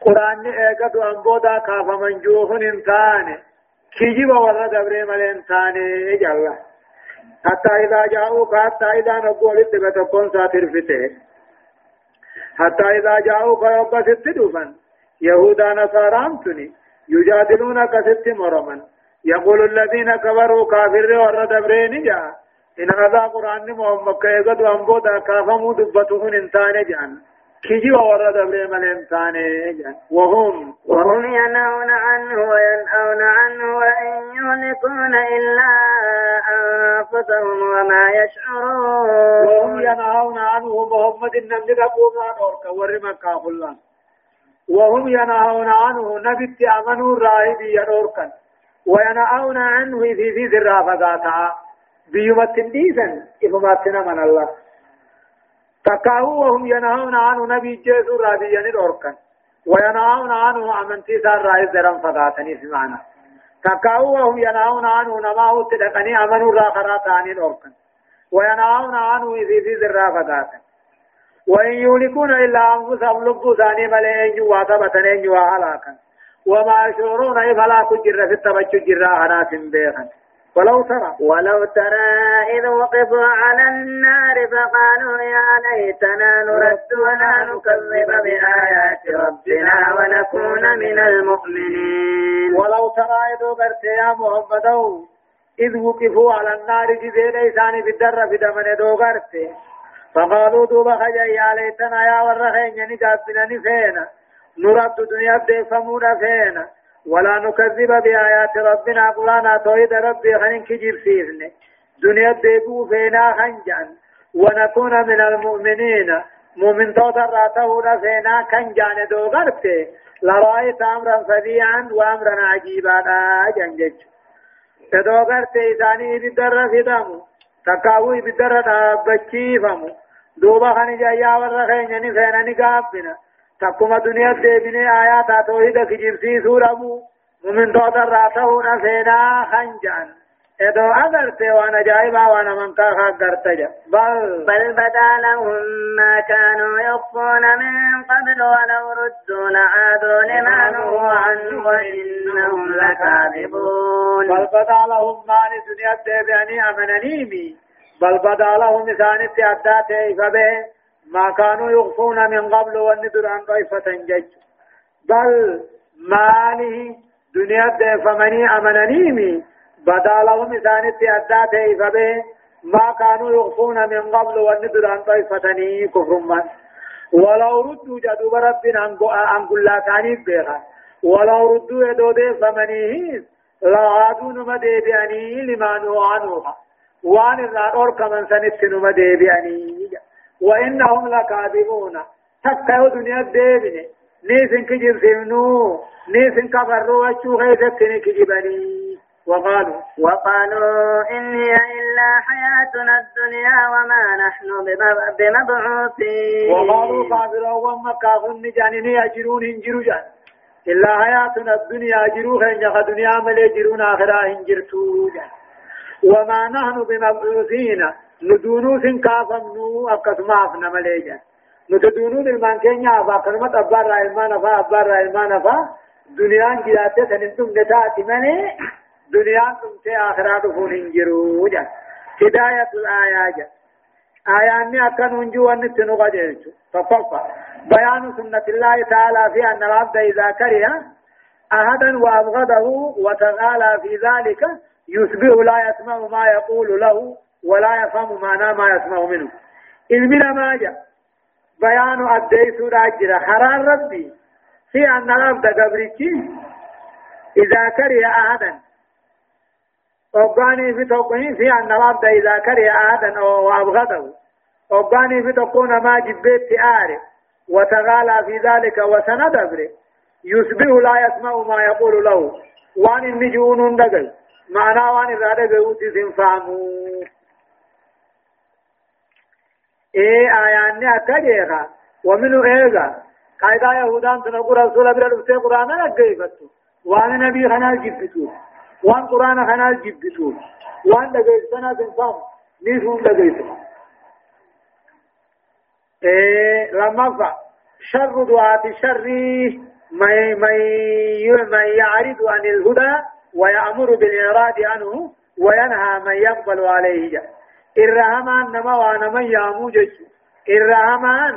قرآن ايقظ أنبودا كاف منجوه انتان كجب ورد دبر ملين تاني جل حتى إذا جاءوك حتى إذا نقول اتبتكون ساتر فته حتى إذا جاءوك يبقى ست دوفا يهودا نصارى أمتني يجادلونك ست مرما يقول الذين كفروا كافر ورد دبرين جاء إن هذا قرآن محمد كيغد وانبودا كافمو دبتهن انتان جان كيجي وورد بريم الانسان جان وهم وهم ينهون عنه وينأون عنه وإن يهلكون إلا أنفسهم وما يشعرون وهم ينهون عنه محمد النبي قبونا نورك ورمك الله وهم ينهون عنه نبي أمنوا الراهبي ينورك وينهون عنه في ذرا فقاتا بيومت ديسن إفماتنا من الله تكاهو وهم ينهون عنه نبي جيسو رابيا الأركن وينهون عنه أمنتي سار رائز درم فقاتني في معنى تكاهو وهم ينهون عنه نماهو تدقني أمنوا راخرات عن الأركن وينهون عنه إذي في ذرا فقاتن وإن يولكون إلا أنفسهم لبوا ثاني ملئين واتبتن إن وهلاكا وما يشعرون إفلا كجر في التبجر جرا حنات بيخا ولو ترى. ولو ترى إذ وقفوا على النار فقالوا يا ليتنا نرد ولا نكذب بآيات ربنا ونكون من المؤمنين. ولو ترى إذ وقفت يا محمد إذ وقفوا على النار جزيل إيساني في الدر في دمن دوغرت فقالوا دوبا خجا يا ليتنا يا ورخين نقابنا نفينا. نرد دنيا بيفمونا فينا. ولا نكذب بآيات ربنا قرانا توحيد ربي خنين كجيب سيفن دنيا ديبو فينا خنجان. ونكون من المؤمنين. مؤمن توتا راته فينا كنجان دو غرته لرأيت أمرا فظيعا وأمرا عجيبا. جنجج. تدو غرته إساني بدر في دمو تكاوي بدر بچيفمو دوبا خني جايا ورخين فينا نقابنا. تقوم دنيا ديبني آيات توحيد كجيب سي سورة ومن دوت الراتهون فينا خنجان ادو اغرت وأنا جايبا وأنا من كاها غرتجا بل بل بدا لهم ما كانوا يخفون من قبل ولو ردوا لعادوا لما نهوا عنه وانهم لكاذبون بل بدا لهم ما لدنيا ديبني امننيمي بل بدا لهم مثال التعدات فبه ما كانوا يخفون من قبل والندر عن طائفة جج بل ماله دنيا دفمني أمننيمي. بدا لهم إسان التعدات فبه ما كانوا يخفون من قبل والندر عن طائفتني كفرما ولو ردوا جدوا ربنا عن كل ثاني بها ولو ردوا يدو دفمنيه لعادوا نمدي بأني لما نهوا عنه وان الرأور كمن سنت نمدي بأني وإنهم لكاذبون. تكاو دنيا ديبني نيسن كجب سمنو نيسن كفروا وشو غيثتني كجبني وقالوا وقالوا إن هي إلا حياتنا الدنيا وما نحن بمبعوثين. وقالوا كافروا وما كافر نجاني أجرون هنجروا جان. إلا حياتنا الدنيا أجروا خينجا دنيا ملي جرون آخرا هنجرتو جان. وما نحن بمبعوثين. ندونو سن كافمنو أقسما أفنا مليجا نتدونو دلمان كينيا أفا كلمة أبار رايمان أفا أبار رايمان أفا دنيان جلاتة سننتم نتاتي مني دنيان تمتي آخرات فون هنجرو جا هداية الآيات آياني أكن هنجو ونتنو قجلتو فففا بيان سنة الله تعالى في أن العبد إذا كره أحدا وأبغضه وتغالى في ذلك يصبح لا يسمع ما يقول له ولا يفهم معنى ما يسمع منه. علمنا ما جاء بيان أدي سورة جرى حرار ربي. في أن الأرض قبرتي إذا كره أحدا. أبغاني في توقعين في أن الأرض إذا كره أحدا أو أبغضه. أبغاني في تكون ما جبت آره وتغالى في ذلك وسند أبره يصبح لا يسمع ما يقول له. وأن النجون دقل. معنى وأن الرادة قوتي سنفهمون إيه آياني أكجيخا ومنه ايغا قايدا يهودان تنقو رسول بلا رفتي قرآن لقيفتو وان نبي خنال جبتو وان قرآن خنال جبتو وان لقيفتنا سنفهم نيسون لقيفتنا إيه لما شر دعاة الشر من من يعرض عن الهدى ويأمر بالإعراض عنه وينهى من يقبل عليه جا الرحمن نما وأنا من يامو جج الرحمن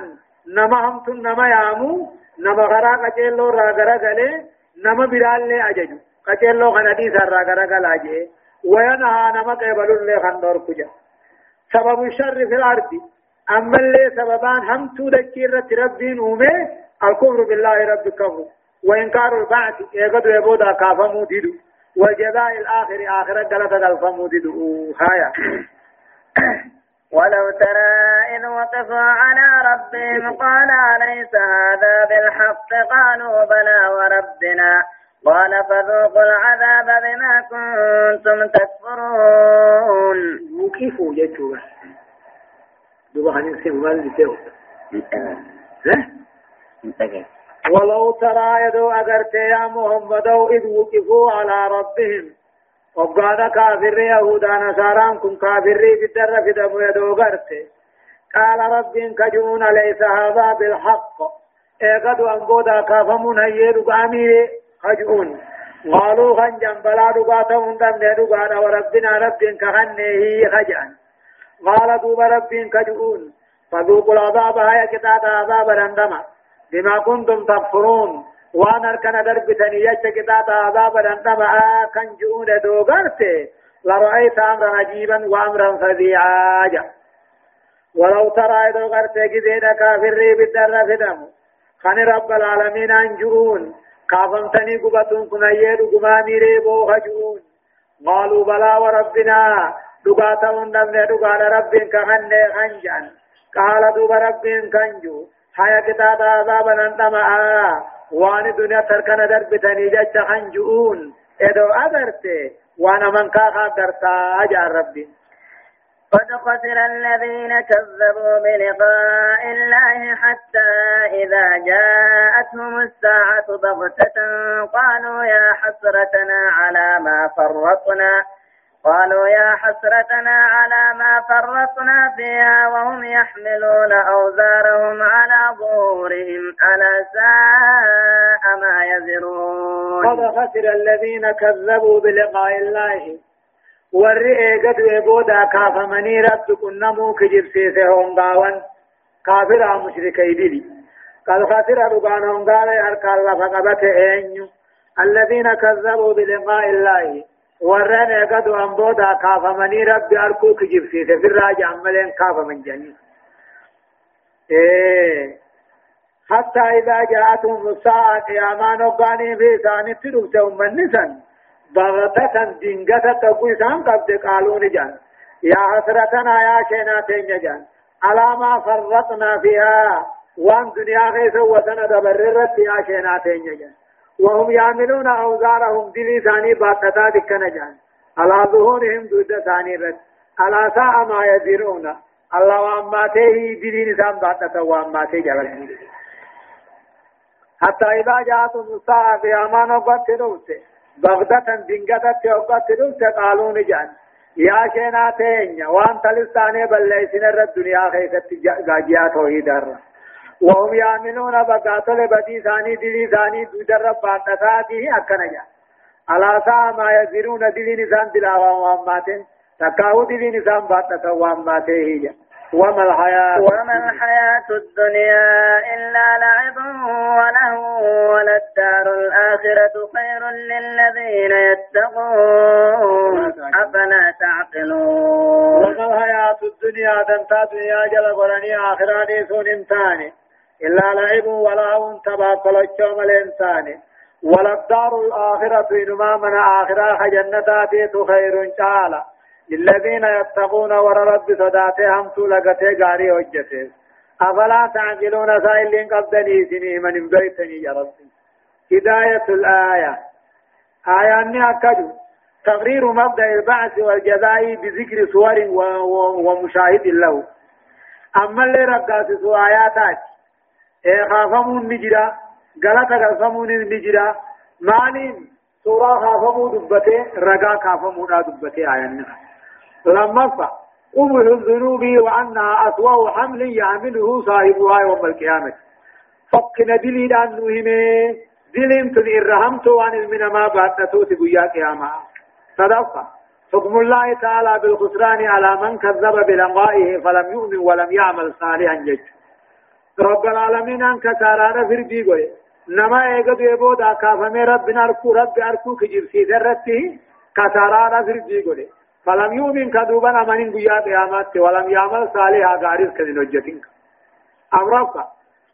نما هم تن نما يامو نما غرا قجلو را غرا غلي نما بلال لي أججو قجلو غندي سر را غرا غلا جي وينهى نما قبل لي خندور كجا سبب الشر في الأرض أما اللي سببان هم تودكير ربين أومي الكفر بالله رب الكفر وإنكار البعث يقد يبودا كافمو ديدو والجزاء الآخر آخرة قلت الفمو ديدو هايا ولو ترى إذ وقفوا على ربهم قال أليس هذا بالحق؟ قالوا بلى وربنا. قال فذوقوا العذاب بما كنتم تكفرون. وكيفوا يجوا دوبا هنسي مال لتيو ولو ترى يدو أغرت يا محمد إذ وقفوا على ربهم. وقال كافر يهودا نصارى كن كافر بالدر في دم يدو أغرت قال رب كجون ليس هذا بالحق اقد أنبودا كافمون هيدو قامي خجون قالوا خنجا بلا دقاتهم دم دقانا وربنا رب كخنه خجان قال دوب رب كجون فذوقوا العذاب هيا كتاب عذاب رندما بما كنتم تكفرون وأنا كان دربتني يجت كتاب عذاب رندما كان جون دوغرت لرأيت أمرا عجيبا وأمرا فظيعا ولو ترى دوغرت كذين كافر بالدر فدم خان رب العالمين أنجون كافمتني قبتون كنا يدو قمامي ريبو خجون قالوا بلا وربنا دقاتهم دمنا دقال رب كهن خنجان قال دوب رب كنجو حيا كتاب عذاب نندما وان دنيا تركنا دربتني جج خنجون ادو ادرت وأنا من كاخا درتا اجا ربي قد خسر الذين كذبوا بلقاء الله حتى إذا جاءتهم الساعة بغتة قالوا يا حسرتنا على ما فرطنا قالوا يا حسرتنا على ما فرطنا فيها وهم يحملون أوزارهم على ظهورهم ألا ساء ما يزرون. قد خسر الذين كذبوا بلقاء الله. والرئي قد يبودا كافمني رب كنمو كجب سيسه هنغاوان كافر مشركي دلي قد خسر ربان هنغاوي أركال لفقبت أينيو الذين كذبوا بلقاء الله. ورن اگدو انبودا کافمنی رب ارکو کجب سیتے پھر راج عملین کافمن جنی حتى إذا جاءتهم الساعة قيامان وقاني في ثاني تلوتهم من نسان بغتة دنگة تقوي سان قبض قالون جان يا حسرتنا يا شيناتين جان على ما فرطنا فيها وان دنيا غيث وسنة دبررت يا شيناتين جان وهم يعملون أوزارهم دلي ثاني باتتا دكنا جان. على ظهورهم دود ثاني رد على ساء ما يديرون الله وأماته دلي نسان باتتا وأماته جبل. حتى إذا جاءتهم الساعة في أمان وقت روسه بغدة دنگتت وقت روسه قالوا نجان. يا شينا تينيا وان تلستاني بل ليسن الرد دنيا خيست جاجيات توحيد الرد وهم يعملون بقاتل بدي ثاني دلي ثاني دودر باتتاته أكنجا على ساعة ما يزرون دلي نسان دلاوا واماتين تكاو دلي نسان باتتا واماته وما الحياة وما الحياة الدنيا إلا لعب وله وللدار الآخرة خير للذين يتقون أفلا تعقلون. وما الحياة الدنيا دنتا دنيا جل قرني آخراني سون امتاني إلا لعب ولا تبا قلتشوم الإنسان ولا الدار الآخرة إنما من آخرة جنتات خير تعالى للذين يتقون ور رب صداته هم سولقته غاري وجته. أفلا تعقلون سائلين قبدني سني من بيتني يا ربي هداية الآية. آية أني أكدو تقرير مبدأ البعث والجزاء بذكر صور ومشاهد له. أما اللي رقاس آياتات خافمون نجرا غلطة خافمون نجرا مالين سورة خافمو دبته رقا خافمو دبته آيان لما فا قبل الذنوب وأنها أسوأ حمل يعمله صاحبها يوم القيامة فقنا دلي دان نوهمه دلين تن إرهمت وان من ما باتنتوت بيا قياما صدقة حكم الله تعالى بالخسران على من كذب بلقائه فلم يؤمن ولم يعمل صالحا جج رب العالمين أنك كارانا فردي قوي نما ايغا بيبو دا كافمي رب ناركو رب اركو كجيب سيدرتي كارانا فردي قوي فلم يؤمن كذوبا أمانين بيا قيامات ولم يعمل صالحا غارز كذن وجتين أمرك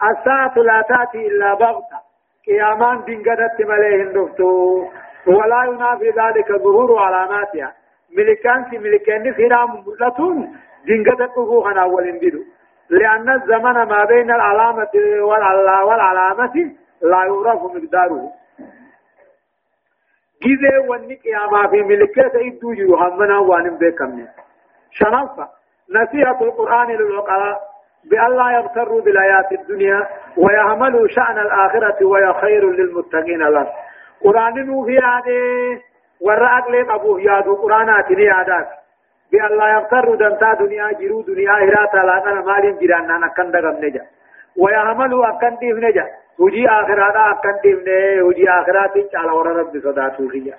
الساعة لا تأتي إلا بغتة قيامان دنگدت مليه دفتو ولا ينافي ذلك ظهور علاماتها ملكان في ملكان خرام ملتون دنگدت وفوخنا أول لأن الزمن ما بين العلامة والعلامة لا يعرف مقداره. جزء ونك يا ما في ملكات إدو جرو همنا وانم بكم شنفة نصيحة القرآن للعقلاء بأن لا يغتروا بالآيات الدنيا ويعملوا شأن الآخرة ويا خير للمتقين له قرآن في هذه. ورأت لهم أبوه يادو قرآنات بأن لا يغتروا دمتا دنيا جرو دنيا هراتا لا أنا مالين جيراننا نكن دغم نجا ويعملوا أكن ديف نجا وجي آخرات أكن ديف نجا وجي آخرات على ورا رب صداتو فيها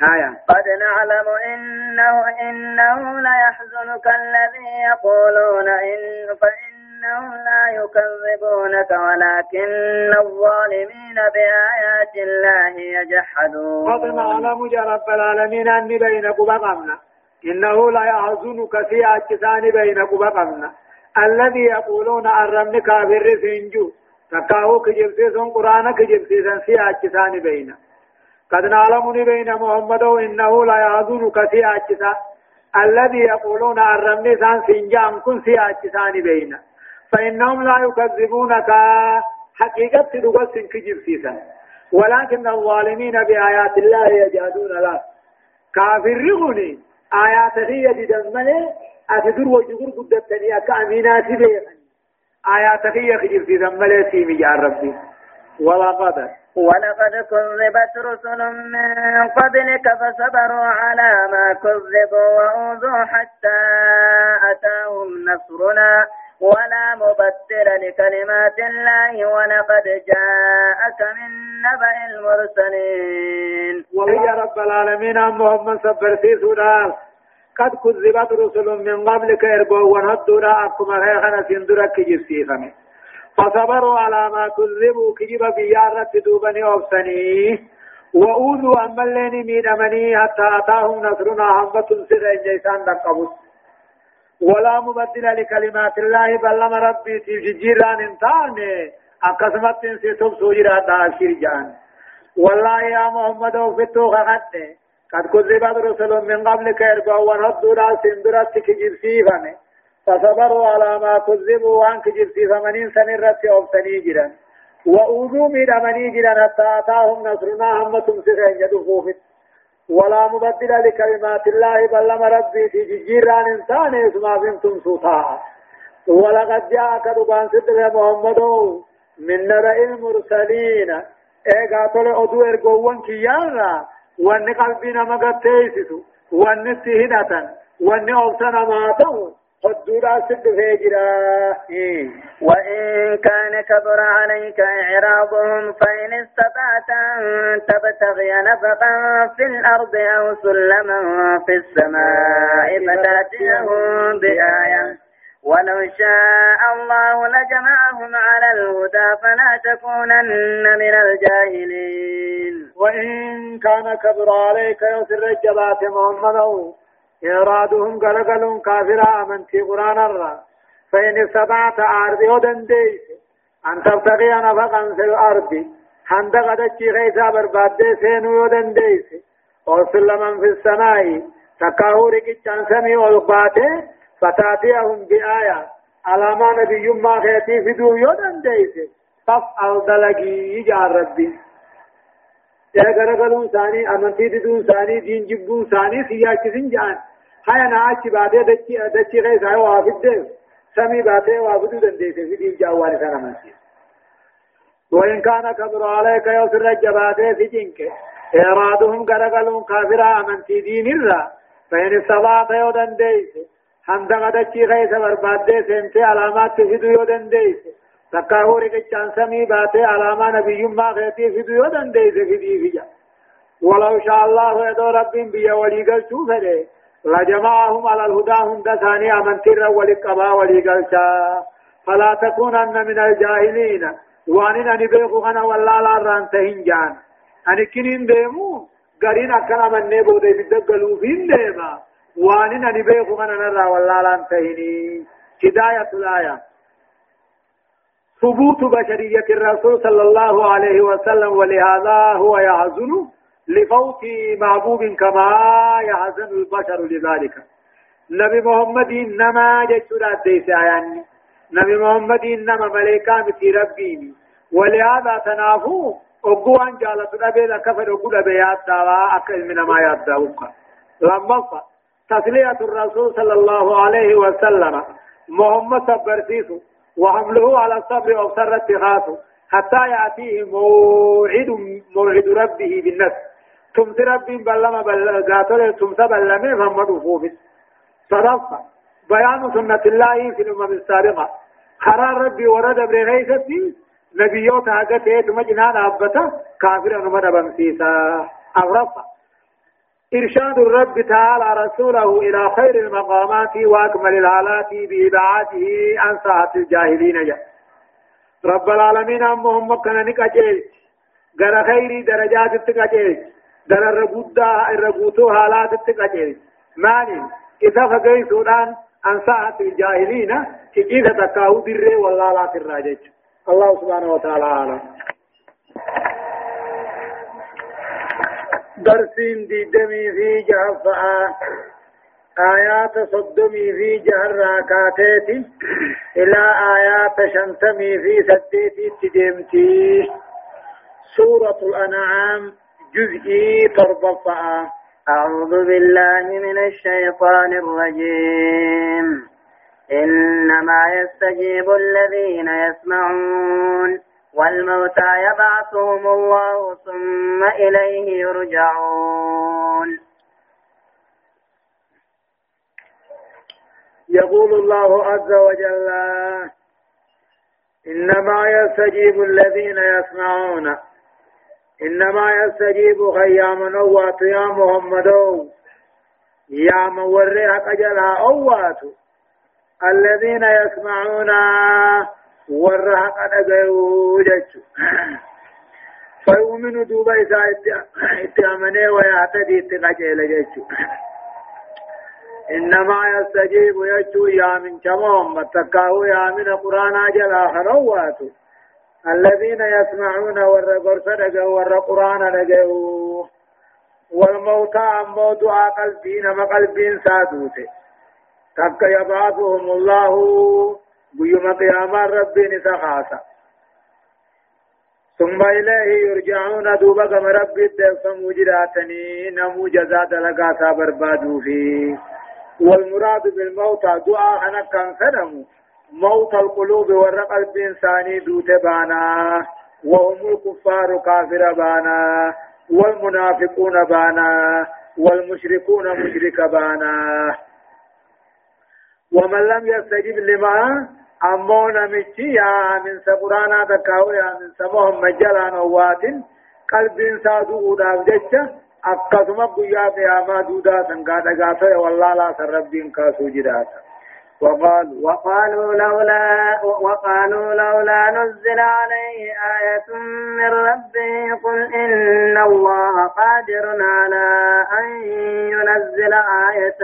هايا قد نعلم إنه إنه ليحزنك الذي يقولون إن فإن إنهم لا يكذبونك ولكن الظالمين بآيات الله يجحدون قد نعلم يا رب العالمين أني بينك بقمنا إنه لا يحزنك في أجسان بينك بقمنا الذي يقولون أرمن كافر سنجو تكاهو كجبسيسون قرآن كجبسيسون في أجسان بينك قد نعلم بين محمد إنه لا يحزنك في أجسان. الذي يقولون أرمن سان سنجان كن في أجسان بينك فإنهم لا يكذبونك. حقيقة دقل كجب سيسا ولكن الظالمين بآيات الله يجادون لا. كافر رغني. آيات هي جدن أتدر وجغر قدتني أكا أمينات بيغني. آيات هي خجب سيسا ملي سيمي يا ربي. ولقد ولقد كذبت رسل من قبلك فصبروا على ما كذبوا وأوذوا حتى أتاهم نصرنا. ولا مبدل لكلمات الله ولقد جاءك من نبأ المرسلين. ويا رب العالمين محمد صبر في سورة قد كذبت رسل من قبلك إربو ونهدنا أكما غيخنا سندرك جسيخنا فصبروا على ما كذبوا كجب بيارة دوبني أبسني. وأوذوا أما اللين مين أمني حتى أتاهم نصرنا هم تنسر إجيسان دقبوا ولا مبدل لكلمات الله بل لما ربي تجيران انتان اقسمت انسي سب سوجرا داشير جان والله يا محمد وفتو خدت قد كذبت رسل من قبلك اربعوا ونهدوا لا سندرت كجيب سيفا فصبروا على ما كذبوا وان كجيب سيفا منين سنرت اوبتني جرا وأوذوا من أمني جرا حتى أتاهم نصرنا هم تمسكين يدفوفت ولا مبدل لكلمات الله بل لما ربي في جيران انسان اسما فهمتم سوطا ولقد جاءك دبان صدق محمد من نبأ المرسلين. ايغا تولي أدو ارغوان كيانا وان قلبنا مغتيسسو وان سهدة وان أوسنا ماتو حدودا سد فيجرا. وإن كان كبر عليك إعراضهم فإن استطعت أن تبتغي نفقا في الأرض أو سلما في السماء فتأتيهم بآية. ولو شاء الله لجمعهم على الهدى فلا تكونن من الجاهلين. وإن كان كبر عليك يسر الجبات محمد إرادهم قلقلون كافرا أمنتي قرآن الرا. فإن استطعت أرضي ودنديس أن تبتغي نفقا في الأرض. حند قدتشي غيثا برباد سينو يودنديس وسلما في السماء تكاهوري كتشان سمي والقاته فتاتيهم بآية. على ما نبي ما خيتي في دو يودنديس فافعل دلقي يجعل ربي. يا غرغلون ثاني امنتي دون ثاني دين جبون ثاني سياكسين جان. هاي أنا اچ باده دچي دچي غي ساي وافد. سمي باته وافد دندي في دين جاوان سنه منسي وإن كان كبر عليك يسر الجباته في جنك. إرادهم غرغلون كافرا أمنتي دين الرا. فإن استطاعت يودن ديس هم دغدچي غي سبر باده سنتي علامات تفيدو يودن ديس تكاهو رقچان سمي باتي علامة نبي ما خيتي في ديو دندي في دي في جا ولو شاء الله يدو رب بيا وليقل شوفه لجمعهم على الهدى هم دثاني أمنتر ولقبا وليقل فلا تكونن من الجاهلين وانين أني بيخو أنا والله لا رانتهن جان أني كنين ديمو قرين أكنا من نبو دي بدقلو فين ديما وانين أني بيخو أنا نرى والله لا رانتهني هداية الآية. ثبوت بشرية الرسول صلى الله عليه وسلم ولهذا هو يحزن لفوت محبوب كما يحزن البشر لذلك. نبي محمد إنما جسد ديس يعني نبي محمد إنما ملائكة متي ربيني ولهذا تنافو أقوان جالت نبي لكفر أقول نبي يادوا أكل من ما يادوا لما تسلية الرسول صلى الله عليه وسلم. محمد صبرتيسو وحمله على الصبر وابصر اتخاذه حتى يأتيه موعد موعد ربه بالنفس. تمت رب بلما بل تمت بلما محمد وفوف صدفة بيان سنة الله في الأمم السابقة. خرار ربي ورد برغيثتي نبيوت هاجته تمجنان أبتا كافر نمد بمسيسا أغرفة إرشاد الرب تعالى رسوله إلى خير المقامات وأكمل الحالات بإبعاده عن ساعة الجاهلين. جاء رب العالمين أمهم مكنا نكاجيل غير خير درجات التكاجيل غير الرقودة الرقوتو حالات التكاجيل ماني إذا فقي سودان عن ساعة الجاهلين كيف تكاو در والله لا تراجج الله سبحانه وتعالى أعلم. درسين دي دمي في جهفاء آيات صدمي في جهر راكاتيتي. إلى آيات شنتمي في سديتي تدمتي سورة الأنعام جزئي تربطا أعوذ بالله من الشيطان الرجيم. إنما يستجيب الذين يسمعون. والموتى يبعثهم الله ثم إليه يرجعون. يقول الله عز وجل إنما يستجيب الذين يسمعون. إنما يستجيب خيام نوات يا محمد. يا موري قجلا أوات الذين يسمعون ورها قد جيوجت فيؤمن دوبا إذا اتأمني ويعتدي اتقجل جيت إنما يستجيب يجو يا من كمام تكاو يا من قرآن جل خروات الذين يسمعون ور قرص ور قرآن دقوا والموتى أمو دعاء قلبين ما قلبين سادوته تك يبعثهم الله بيوم قيامة ربي نسخاسا ثم إليه يرجعون دوبا كما ربي الدفم جراتني نمو جزا دلقا بربادو فيه والمراد بالموت دعاء أنا كان خدموا موت القلوب والرق الإنساني دوت بانا وهم الكفار كافر بانا والمنافقون بانا والمشركون مشرك بانا ومن لم يستجب لما أمونا مشي يا من سقرانا تكاو يا من سمهم مجلان ووات قلب سادو دابجتش أكثم قيا قياما دودا سنقاتا قاتا والله لا سربين كاسو جداتا وقالوا وقالوا لولا وقالوا لولا نزل عليه آية من ربه قل إن الله قادر على أن ينزل آية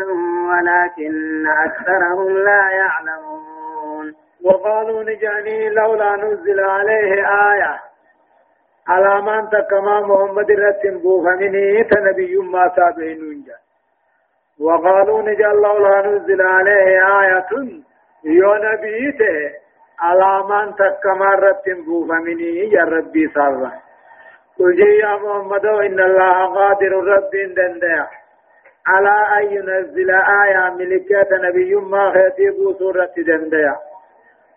ولكن أكثرهم لا يعلمون. وقالوا نجاني لولا نزل عليه آية. على من تكما محمد رتن بوفمني تنبي ما تابعين نجا وقالوا نجل لولا نزل عليه آية. يو نبيته تكما رتن بوفمني يا ربي صلى قل يا محمد إن الله قادر رب دندع. على أن ينزل آية ملكات نبي ما خيتيبو سورة دندع.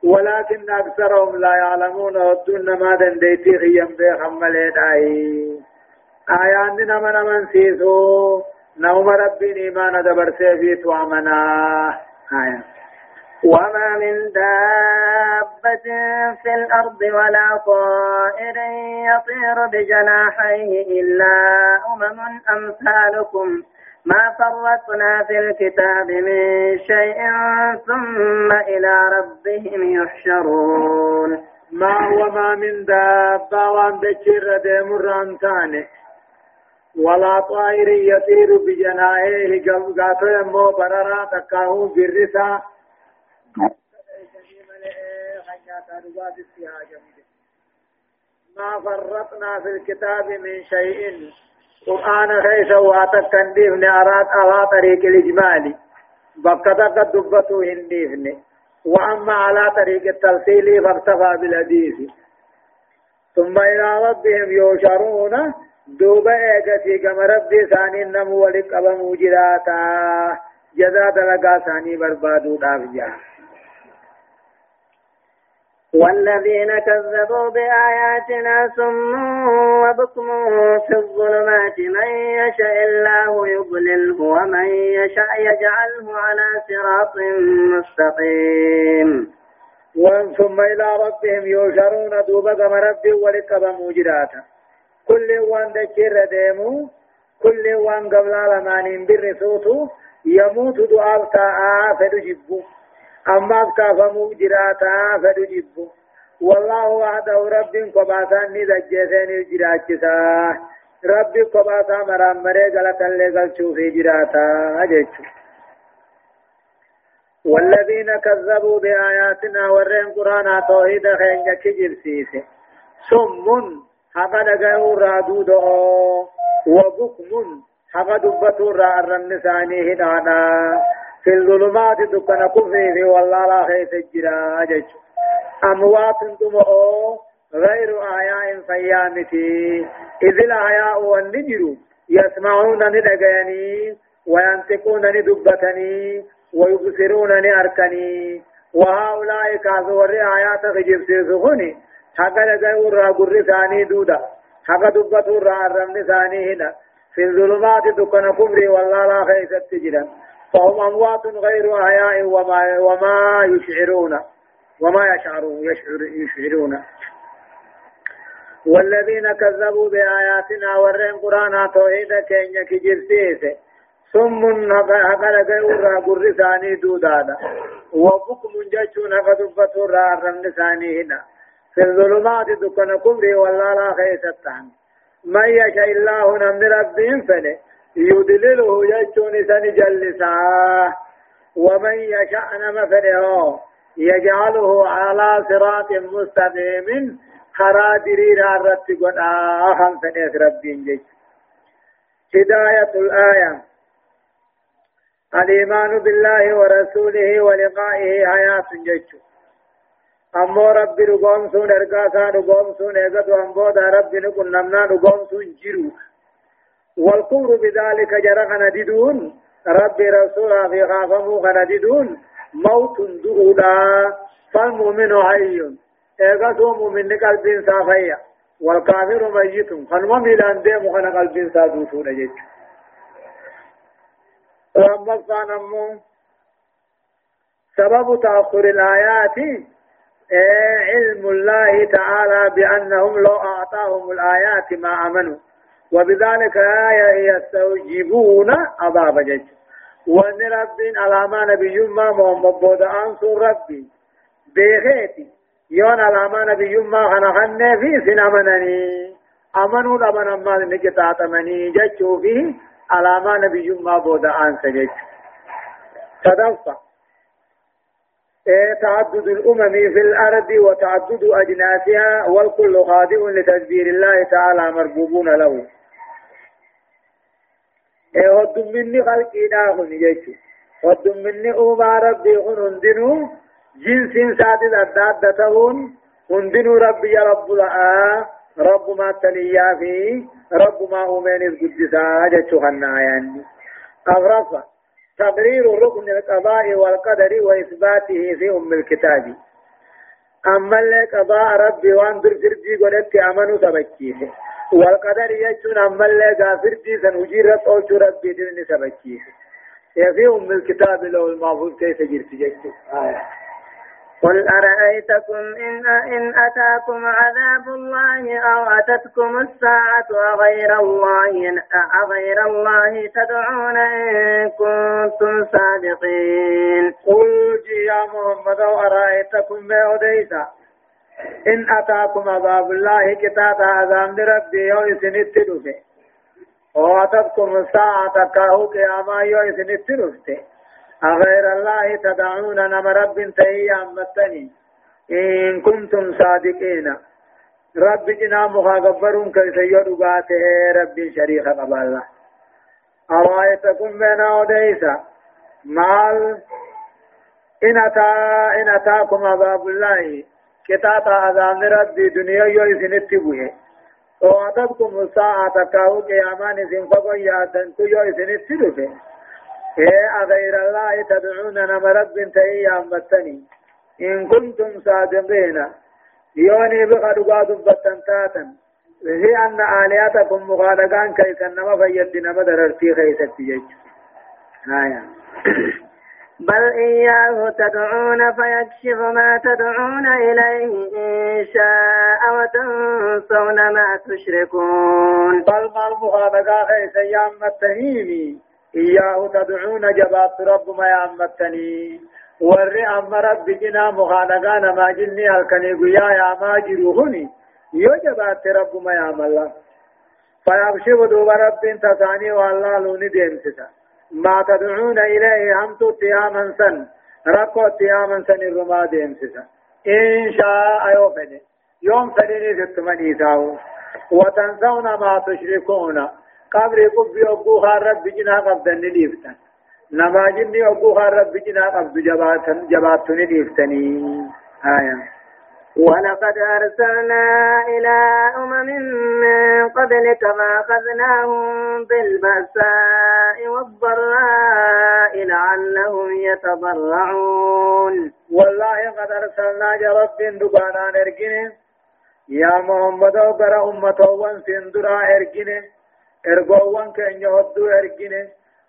ولكن أكثرهم لا يعلمون ودون ما دنديتي خيام بيخم مليداي آيان دنا من من سيسو. نوم ربي إيمان دبر سيفيت وامنا آية. وما من دابة في الأرض ولا طائر يطير بجناحيه إلا أمم أمثالكم. ما فرطنا في الكتاب من شيء ثم إلى ربهم يحشرون. ما هو ما من دابة وان بشر ديمر رانتاني ولا طائر يطير بجناحيه قاتو يمو بررا تكاهو برسا. ما فرطنا في الكتاب من شيء. قرآن خيس واتك تنديفن أراد على طريق الإجمال. بقدر دبته هنديفن وأما على طريق التلسيل فاكتفى بالحديث. ثم إلى ربهم يوشرون. دوبا ايغتي كما ربي ثاني نمو ولك أبا جراتا جزا دلقا ثاني بربادو دافجا. والذين كذبوا بآياتنا سم وبكم في الظلمات من يشاء الله يضلله ومن يشاء يجعله على صراط مستقيم. ثم إلى ربهم يوشرون دوبا كما ربي ولك أبا كل وان دكير ديمو كل وان قبل لمانين بالرسوتو يموت دعاء تاء فدو جبو أما كافمو جراتا فدو جبو والله وحده رب قباسان ندجسين جراجسا رب قباسا مرام مري غلطا لغل شوفي جراتا أجيشو والذين كذبوا بآياتنا ورين قرآن توحيد خينجا كجر سيسي حقا دقاو رادودو وبكم حقا دبتو را الرمساني هدانا في الظلمات دكنا كفي والله لا خيس الجرا جيشو أموات دمو غير آياء فيامتي إذ الآياء والنجر يسمعون ندقيني وينطقون ندبتني ويبصرون أركني وهؤلاء كاثور آيات غجب سيسخني حق لقيوا را قر ثاني دودا حق دبتوا را الرمن ثاني هنا في الظلمات دكنا كفري والله لا خيس التجرا فهم أموات غير أحياء وما, وما يشعرون وما يشعرون يشعر يشعرون والذين كذبوا بآياتنا ورين قرآن توحيد كينيا كجرسيس ثم هقل غير قر ثاني دودادا وبكم جتشون هقدبت را الرمن ثاني هنا في الظلمات دكنا كبري والله لا خيستان من يشاء الله نمن ربهم فله يدلله جتشون سن جلسا. ومن يشاء نم فله يجعله على صراط مستقيم خرا درير الرت قد آخم فنيس ربين جيش. هداية الآية. الإيمان بالله ورسوله ولقائه حياة جيش. رقوم سون إرقاسا رقوم سون إيقظ وأنبودا ربي نقول نمنا رقوم سون جيرو والكفر بذلك جرى خنددون ربي رسوله في خافمو خنددون موت دؤولا فالمؤمن حي ايغا مؤمن قلب صافيا والكافر ميت خنما ميلان ديم خنا قلب جيت واما فانمو سبب تأخر الآيات علم الله تعالى بأنهم لو أعطاهم الآيات ما آمنوا. وبذلك يستوجبون عذاب جيش وأن ربين علامة نبي ما محمد بودا انصر ربي. بيخيتي يون نبي ما خنا خنة في سنمنني أمنوا لمن اما نجتا تمني جچو في علامة نبي ما بودا انصر جچ تدفع. تعدد الأمم في الأرض وتعدد أجناسها والكل خاضع لتدبير الله تعالى مربوبون له. هدوم مني خلقي داخل يجو هدوم مني أوما ربي هن هندنو جنس سادس أداد تهون. هندنو ربي يا رب لآ رب ما تليا في رب ما أمين القدسا جتشو خنا يعني أغرفة تبرير ركن القضاء والقدر وإثباته في أم الكتاب. أما قضاء ربي وأن در جرجي قدرت أمنوا تبكيه. والقدر يجون أما اللي غافر جي سنوجيرت أو ربي دين سبكيه في أم الكتاب لو المحفوظ كيف جرت جيت آية قل أرأيتكم إن إن أتاكم عذاب الله أو أتتكم الساعة أغير الله أغير الله تدعون إن كنتم صادقين. قل يا محمد أرأيتكم ما أديسا إن أتاكم عذاب الله كتاب عذاب ربي يو إسنت دفه وأتتكم الساعة كاهو قياما يو إسنت دفته أغير الله تدعون نما رب تهي أمتني إن كنتم صادقين. رب جنا مخاغبرون كيف يدقاته رب شريخ قبال أرأيتكم بين أوديسا مال إن أتا إن أتاكم عذاب الله. كتاب عذاب ربي دنيا يوزن التبوه وعدتكم الساعة كاو قيامان سنفقوا يا سنتو يوزن التبوه إيه أغير الله تدعون نما رب تهي أمتني إن كنتم صادقين. يوني بقدقا دبتن تاتا. هي أن آلياتكم مخالقان كيسا نما فيد نما دررتي خيسا تجيج آية. بل إياه تدعون فيكشف ما تدعون إليه إن شاء وتنسون ما تشركون. بل ما المخالقا خيسا يا أمتنيني إياه تدعون جبات رب ما يأمتني ور أما رب جنا مخانقان ما جني هلكني قيا يا ما جروهني يو جبات رب ما يعمل فيبشر دوب رب تساني والله لوني ديمسسا ما تدعون إليه هم تياما سن. ركو تياما سن الرما ديمسسا إن شاء يوم سنيني ستمني تاو. وتنسون ما تشركون. قبر قبي أبو خارب بجنا قبضن ليفتن نما جني أبو خارب بجنا قبض جباتن جباتن ليفتني آية. ولقد أرسلنا إلى أمم من قبلك فأخذناهم بالبأساء والضراء لعلهم يتضرعون. والله قد أرسلنا جرب دقانا نرجنه. يا محمد وقرأ أمته وانسندرا ارجنه ارغوان كن يهدو ارغينه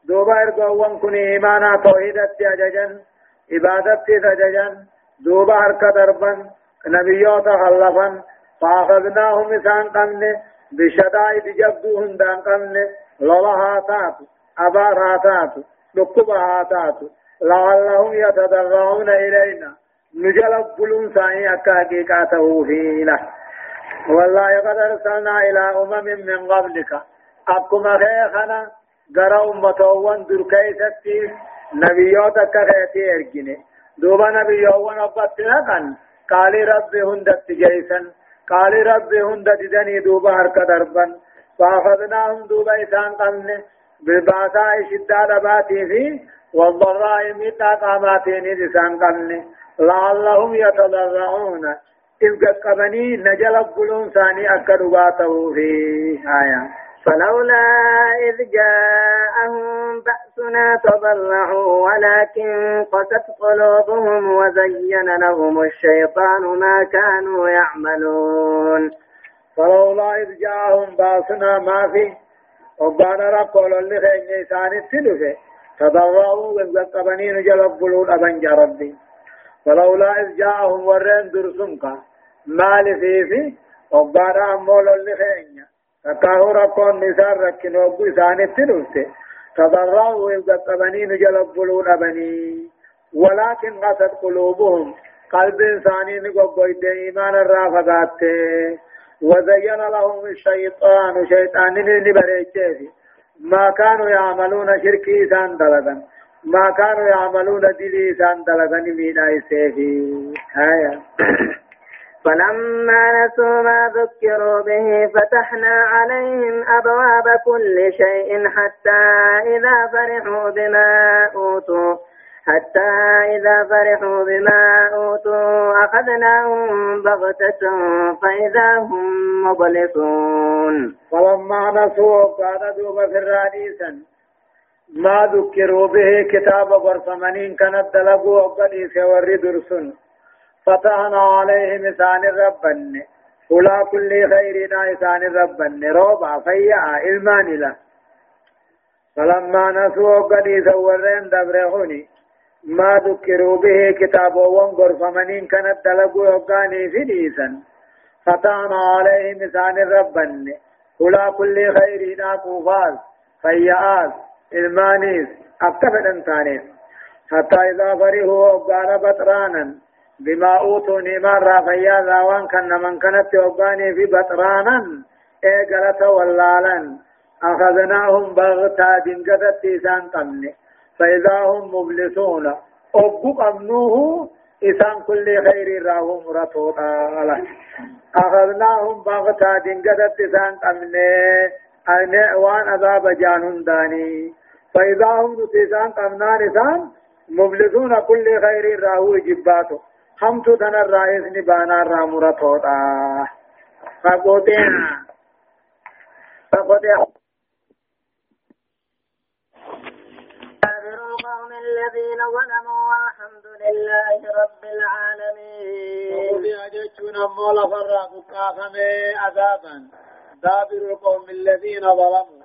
دوبا ارغوان كن ايمانا توحيدت اججن عبادت اججن دوبا حركة دربن نبيوت خلفن فاخذناهم اسان قمن بشدائد جبدو هندان قمن تاتو لقبها تاتو لعلهم يتضرعون إلينا بلون سعي أكاكيكاته فينا والله قد أرسلنا إلى أمم من قبلك أكما خيخنا غرا أمتوان در كيستي نبيوتا كخيتي ارجني دوبا نبيوان أبتنا كان قال رب هندت جيسا قال رب هندت دني دوبا هرك دربا فأخذناهم دوبا إسان قمنا بالباساء شدة باتي في والضراء ميتا قاماتين إسان قمنا لعلهم يتضرعون إذ قبني نجل بلون ثاني أكدوا في آية فلولا إذ جاءهم بأسنا تضرعوا ولكن قست قلوبهم وزين لهم الشيطان ما كانوا يعملون. فلولا إذ جاءهم بأسنا ما في وبانا رقول اللي خيني ثاني التلفة تضرعوا وقبنين جلب بلون أبن ربي فلولا إذ جاءهم ورين درسنك ما لفيفي وبانا أمول اللي تكاهو ركون نسان ركنو بو إسان التنوسي تضرعوا إذا قبني نجل بلون أبني ولكن قصد قلوبهم قلب إنساني نقبوا إيمان الرافقات وزين لهم الشيطان شيطان نبريتشي ما كانوا يعملون شركي إسان دلغا ما كانوا يعملون دلي إسان دلغا نمينا إسيفي هايا فلما نسوا ما ذكروا به فتحنا عليهم أبواب كل شيء حتى إذا فرحوا بما أوتوا حتى إذا فرحوا بما أوتوا أخذناهم بغتة فإذا هم مبلسون. فلما نسوا قال دوب في الراديسا ما ذكروا به كتاب غرفمنين كانت دلقوا وقديس ورد رسل فتحنا عليهم إسان ربن فلا كل خيرنا إسان ربن روبا فيا إلمان له. فلما نسوا قديسا ورين دبرهوني ما ذكروا به كتاب وانقر فمنين كانت دلقوا يقاني في ديسا فتانا عليهم إسان ربا ولا كل خير ناقوفاز فيئات المانيس أكتفت انتانيس حتى إذا فرحوا وقال بطرانا بما أوتوا نيمان رافيا راوان كان من كانت يوقاني في بطرانا إيقلة ولالا. أخذناهم بغتا دنقذت إسان قمني فإذا هم مبلسون أبو قمنوه إسان كل خير راهو مرتوطا. أخذناهم بغتا دنقذت إسان قمني أين وان جانون داني. فإذا هم نتيسان قمنان إسان مبلسون كل خير راهو جباتو. همتو تنا الرئيس نبانا رامرتوطا فقوتين فقوتين القوم الذين ظلموا والحمد لله رب العالمين وفي أجتون مولا فرق كافمي عذابا دابر القوم الذين ظلموا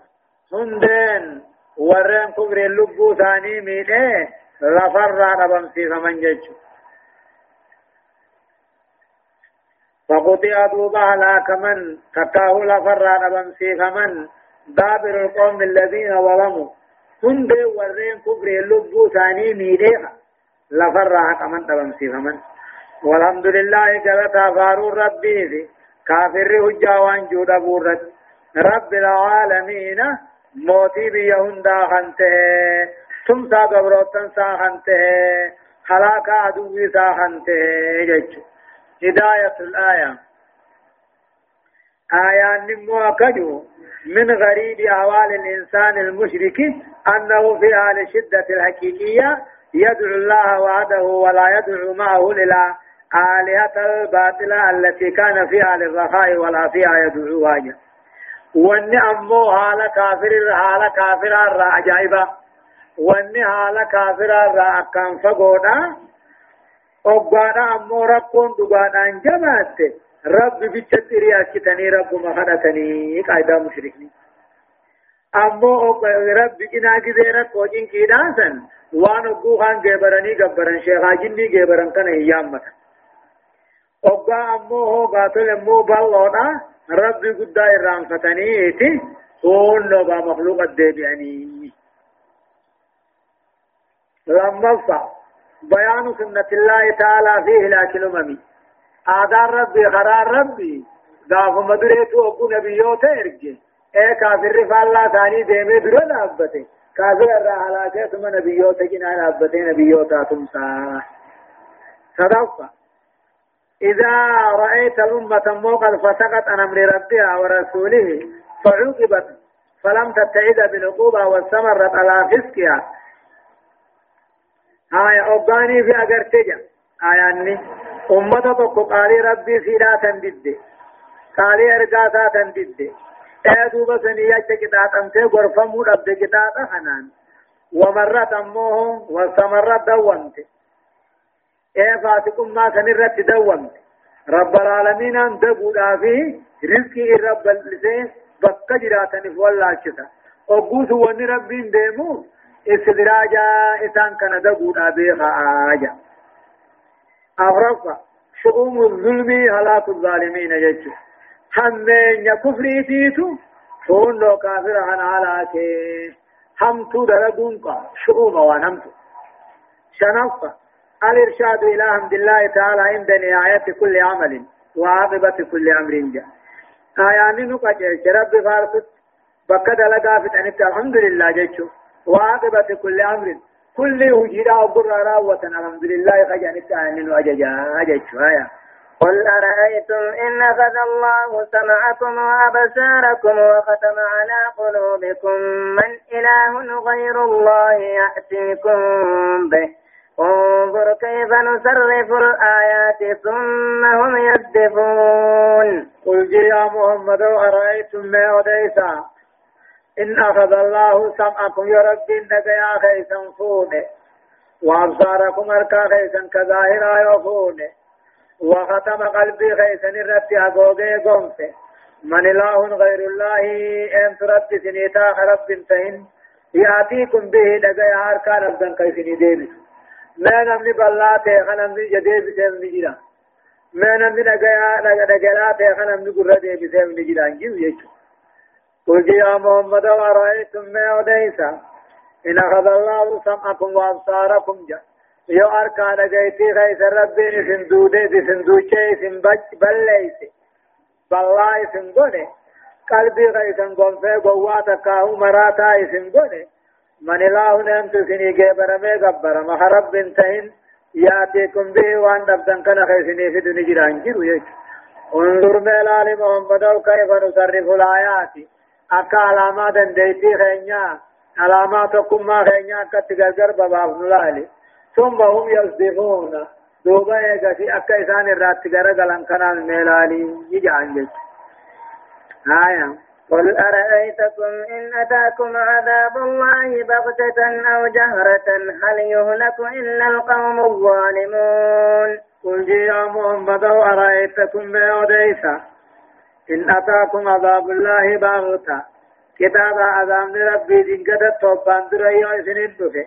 هندين ورين كبر اللبو ثاني ميته لفر ربم في فمن ججو فقطع دوبا هلاك من كتاه لفر ربم في فمن دابر القوم الذين ظلموا. هند ورين كبر اللبو ثاني ميديها لفر حق من تبم سيفمن والحمد لله جلتا فارو ربي في كافر هجا وان بورت رب العالمين موتي بيهندا خنته تمسا قبروتن سا خنته خلاك عدوي سا خنته جج هداية الآية. نمو أكدو من غريب أحوال الإنسان المشرك أنه في حال الشدة الحقيقية يدعو الله وحده ولا يدعو معه إلى آلهة الباطلة التي كان فيها للرخاء ولا فيها يدعوها أمو حال كافر حال كافر الرا عجائبا وأني حال كافر أكام فقونا أقوانا أمو ربكم دقانا انجبات رب بيتشت رياكتني رب مخدتني قاعدة مشركني أمو رب جنا جزيرة كوجين كيدانسن وان أبو خان جبرني جبرن شيخا جني جبرن كان هيام أبا أمو هو قاتل أمو بالونا رب قد إرام فتني إتي هون نوبا مخلوق الدبيعني لما بيان سنة الله تعالى فيه لكن أممي آدار ربي قرار ربي. غاف مدريتو أبو نبيوت إرجي اے کافر فالله ثاني ديمه درو نابته کافر را حلاکه ثم نبيوت جنا نابته نبيوت تمسا صدق إذا رأيت الأمة موقد فسقط عن أمر ربها ورسوله فعوقبت. فلم تبتعد بالعقوبة واستمرت على فسقها. هاي أوغاني في أغرتجا آياني أمة تقو قالي ربي سيدا تندد قالي أرقاتا تندد ايدوبا سنيا كتاب أمتي غرفة مودب كتاب حنان. ومرت أمه واستمرت دومت إيه فاتكم ما سنرت دومت رب العالمين أن دبودا فيه رزقي رب اللسين بقى جراتني فوالله كتا أبوس وني ربين ديمو استدراجا إسان كان دبودا بيخا آجا. أغرفة شؤوم الظلم هلاك الظالمين يجو. همين كفري تيتو فون لو كافر عن هلاك. همتو درقون قا شؤوم وانمتو. شنفة الإرشاد إلى حمد الله تعالى عند نهاية كل عمل وعاقبة كل أمر جاء آيان نقاجر رب فارست بكد لقا في الحمد لله جيشو وعاقبة كل أمر. كل وجيرا وقرى راوة. الحمد لله. التعلن وأججا أجج آية. قل أرأيتم إن أخذ الله سمعكم وأبصاركم وختم على قلوبكم من إله غير الله يأتيكم به. انظر كيف نصرف الآيات ثم هم يصدفون قل يا محمد أرأيتم ما أديسا إن أخذ الله سمعكم يا رب إنك يا خيسا فونه وأبصاركم أركا خيسا كظاهرا يفونه وختم قلبي خيسا الرب أقوغي قمت من إله غير الله أنت رب سنيتا رب تهن. يأتيكم به دقا أركان أبدان كيسني ديبس ما نمني بلاتي خنمني جديبس من جدا. ما نمني دقا دقلاتي خنمني قرى ديبس من جدا. جيو يجو. قل يا محمد ورأيتم ما أديسا إن أخذ الله سمعكم وأبصاركم. جا يو أركان جيتي خيس ربين سندودي سندوشي سنبج بليسي بالله سنقوني قلبي غيثن قنفه قواتا كاهو مراتا سنقوني من الله نمت سني جبر مي غبر ما رب انتهن. ياتيكم به وان دبتن كان خيسني في دنيا جيران جيرو يك انظر ملال محمد كيف نصرف الآيات. أكا علامات ديتي خينيا علامات كما خينيا كتغرغر بباب نلالي ثم هم يصدقون دوبا يغسي أكا إسان الرات غرغلن كان ملالي يجان جيت آية قل أرأيتكم إن أتاكم عذاب الله بغتة أو جهرة هل يهلك إلا القوم الظالمون قل يا محمد أرأيتكم أديسا إن أتاكم عذاب الله بغتة كتاب عذاب ربي دنقة توبان درأي وإسنين دفه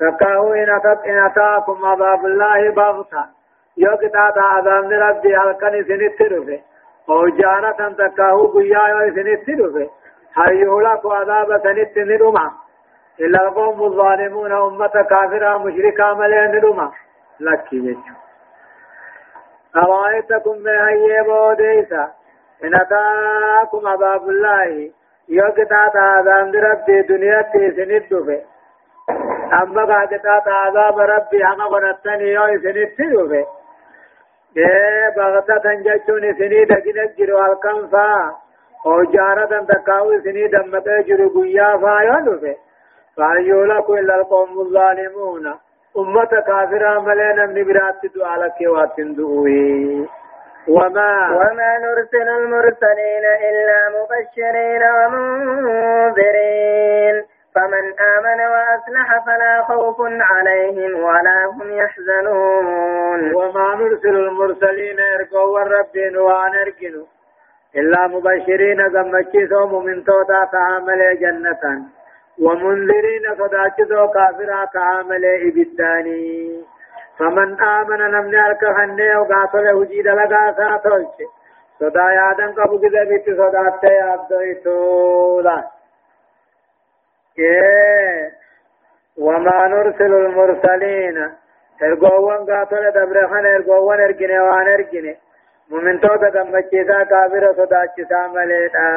فكاهو إن أتاك إن أتاكم عذاب الله بغتة يو كتاب عذاب ربي هلكن إسنين دفه أو جانة تكاهو قيا يسنت دفه هل يهلك عذاب سنت ندما إلا القوم الظالمون أمة كافرة مشركة ملين ندما لكي يجو. أرأيتكم ما هي بوديسا إن أتاكم عذاب الله يوكتا عذاب ربي دنيا تسنت دفه أما قاعدة عذاب ربي أما قنطني يو سنت دفه بغتة جتون سني دقنا جرو الكم فا أو جارة تكاو سني دمت جرو قيا فا يولو فايولا كل القوم الظالمون. أمة كافرة ملينا من برات دعالك واتندوه وما وما نرسل المرسلين إلا مبشرين ومنذرين. فمن آمن وأصلح فلا خوف عليهم ولا هم يحزنون. وما نرسل المرسلين ارقوا والربين وأن ارقنوا إلا مبشرين زمكيسوا من توتا تعامل جنة ومنذرين صداكسوا كافرا تعامل إبداني. فمن آمن نمني أركهنه وقاتل وجيد لغا ساتوش صدا يادن قبو كذا بيت صداته يابدو وما نرسل المرسلين ارغوان قاتل دبرخان ارغوان ارغنه وان ارغنه ممن تو تدمچيسا كافر صداچسا مليتا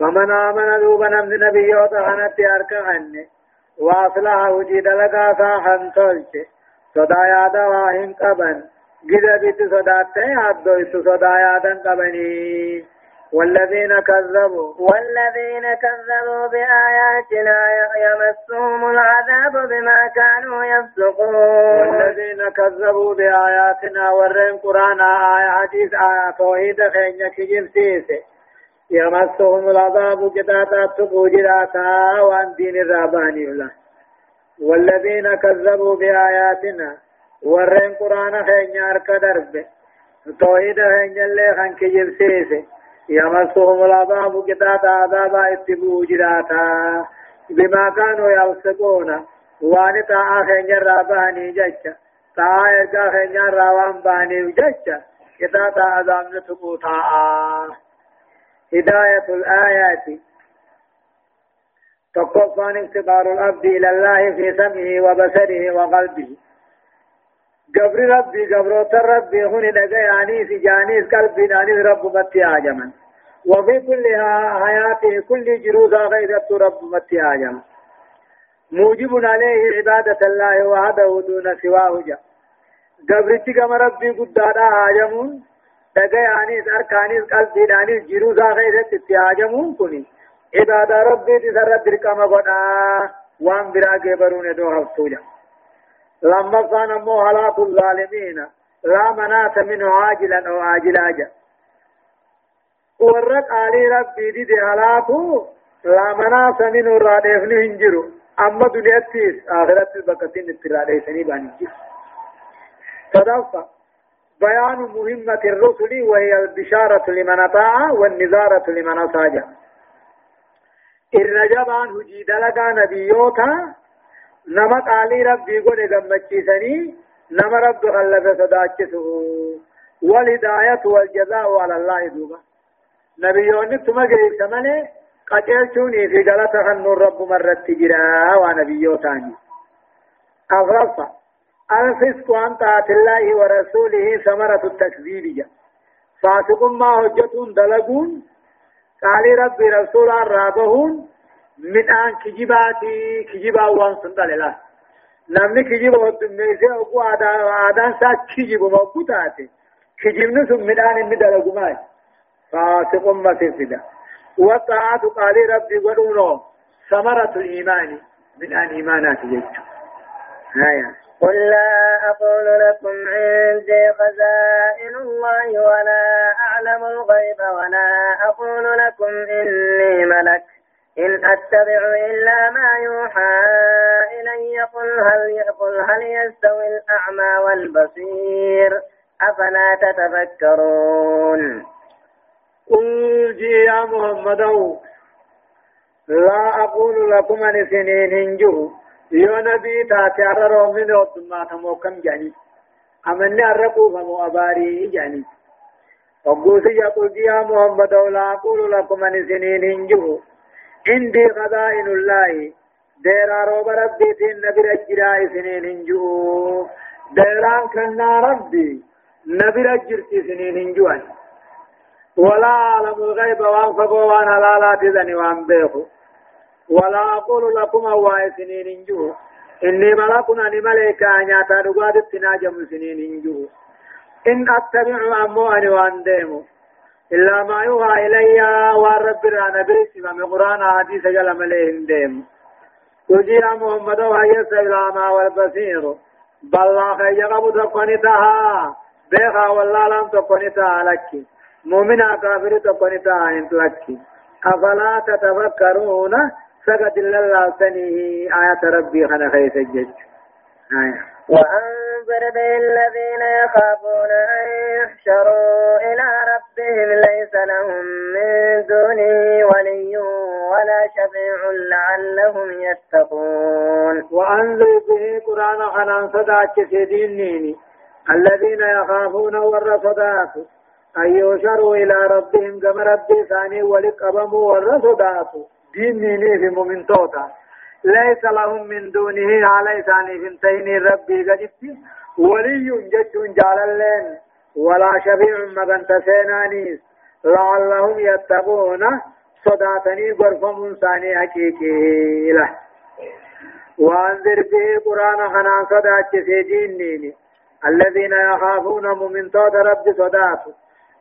ومن آمن دوبا نمد نبيوت خانت اركهن واصلح وجد لگا ساحن تولچ صدا یادا واهن قبن. بیت صداتے یاد دو صدا یادن قبنی والذين كذبوا. والذين كذبوا بآياتنا يمسهم العذاب بما كانوا يفسقون. والذين كذبوا بآياتنا ورين قرآن آية حديث آية توحيد خينيا كجيب سيسي يمسهم العذاب كتاتا تبوجراتا وان دين الراباني الله والذين كذبوا بآياتنا ورين قرآن خينيا أركا درب. توحيد خينيا اللي خان كجيب سيسي يمسهم العذاب كتاب عذاب اتبو جراتا بما كانوا يلصقون. وان تا خنجر راباني جچ تا ارجا خنجر راوان باني جچ كتاب عذاب نتبوتا. هداية الآيات. تقفان اختبار العبد إلى الله في سمعه وبصره وقلبه. قبر ربي قبروت ربي هن دقا يعني في جانيس قلبي نانيس رب متي آجما. وفي كل حياته كل جروزا غيرت رب متي آجما. موجب عليه عبادة الله وحده دون سواه جا قبرتي كما ربي قدادا آجمون دقا يعني أركانيس قلبي نانيس جروزا غيرت تي آجمون كني عبادة ربي تسرد دركما قدا وان برا قبرون دو هفتوجا لما كان مو هلاك الظالمين لا مناس منه عاجلا أو عاجلا جا ورق علي ربي دي دي هلاكو لا مناس منه رادفني هنجرو اما دنياتيس اخرت بكتين اترادي سني بانجي صدفة بيان مهمة الرسل وهي البشارة لمن أطاع والنذارة لمن أطاع الرجبان هجي دلقا نبيوتا نما قالي ربي قل غمچيسني نما رب غلب صداچسو والهداية والجزاء على الله دوبا. نبيوني ثم جريب سمني قتلتوني في غلطة النور رب مرت جرا ونبيوتاني أغرفة الفسق عن طاعة الله ورسوله ثمرة التكذيب فاسق ما هجتون دلقون. قال ربي رسول الرابهون. من آن كجباتي كجبا وان سندل الله نمني كجبا ودميسي أقو آدان سا كجبا مبوتاتي كجبن ثم من آن الندل قماي فاسق ما تفدا والطاعة قال ربي ولونو ثمرة الإيمان من آن إيمانات يجو هايا قل لا أقول لكم عندي خزائن الله ولا أعلم الغيب ولا أقول لكم إني ملك. إن أتبع إلا ما يوحى إلي قل هل قل هل يستوي الأعمى والبصير. أفلا تتفكرون؟ قل يا محمد لا أقول لكم أن سنين هنجو يو نبي تاتي أرى من وطما تموكم جاني أمني أرقوا فمو أباري جاني وقوسي يقول يا محمد لا أقول لكم أن سنين هنجو عندي خزائن الله ديرا روب ربي تين نبي رجرا سنين هنجو ديران كنا ربي نبي رجرتي سنين هنجوان ولا أعلم الغيب وان فقوا وان حلالات ذني وان بيخو ولا أقول لكم أواي سنين انجو إني ملك أني ملكا نياتا دقاد التناجم سنين انجو إن أتبع أمو أني وان ديمو إلا ما يوحى إلي ورب رانا بريسي من قرآن حديث جل مليهم ديمو تجي محمد وهي السلام والبصير بالله خيجب تقنتها بيخا والله لم تقنتها لك مؤمنا كافر تقنتها انت لك أفلا تتفكرون سقط الله سنه آية ربي خنا خيس الجج. آية. وأنذر به الذين يخافون أن يحشروا إلى ربهم ليس لهم من دونه ولي ولا شفيع لعلهم يتقون. وأنذر به قرآن خنان صداك سيدين الذين يخافون ور صداك. أن يشروا إلى ربهم كما ربي ثاني ولقبموا ور صداك. ديني في مؤمن توتا. ليس لهم من دونه على ثاني فنتين ربي قدت ولي جج جاللين ولا شفيع مغن تسينانيس لعلهم يتقون. صداتني غرفم ثاني حقيقي له وأنذر به قرآن خنان صدات سيدينيني الذين يخافون من توت رب صدات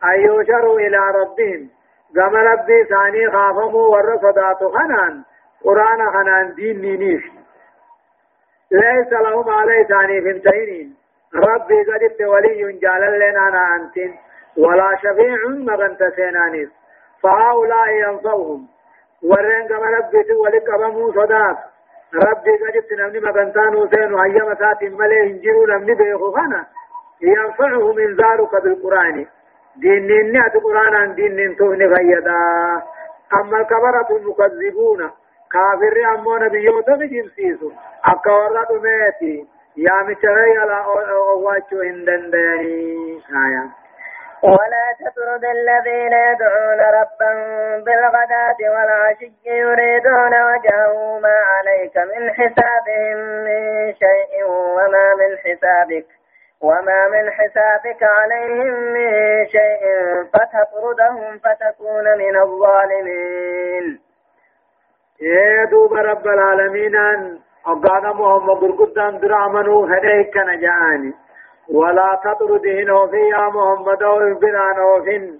أن يشروا إلى ربهم. قام ربي ثاني خافموا ور صدات خنان قرآن خنان دين نينيش ليس لهم عليه ثاني فنتين ربي قد ولي جال لنا أنا أنتين ولا شفيع مغنت سينانيس فهؤلاء ينصوهم ورين قام ربي ولك أبمو صدات. ربي قد نمني مغنتان حسين وهي مسات مليه انجروا نمني بيخو خنا. ينفعهم انذارك بالقرآن. دين نيني قرآن دين ننتوهن فيدا أما الكبرة المكذبون كافر أمو نبيوتا بجنسيسو أكا ورد ميتي. يا مشري على أواتشو هندن ديني. آية. ولا تطرد الذين يدعون ربهم بالغداة والعشي يريدون وجهه ما عليك من حسابهم من شيء وما من حسابك. وما من حسابك عليهم من شيء فتطردهم فتكون من الظالمين. يا دوب رب العالمين أقانا محمد قدام درامنو هديك نجاني ولا تطردهن في يا محمد وإبران وفن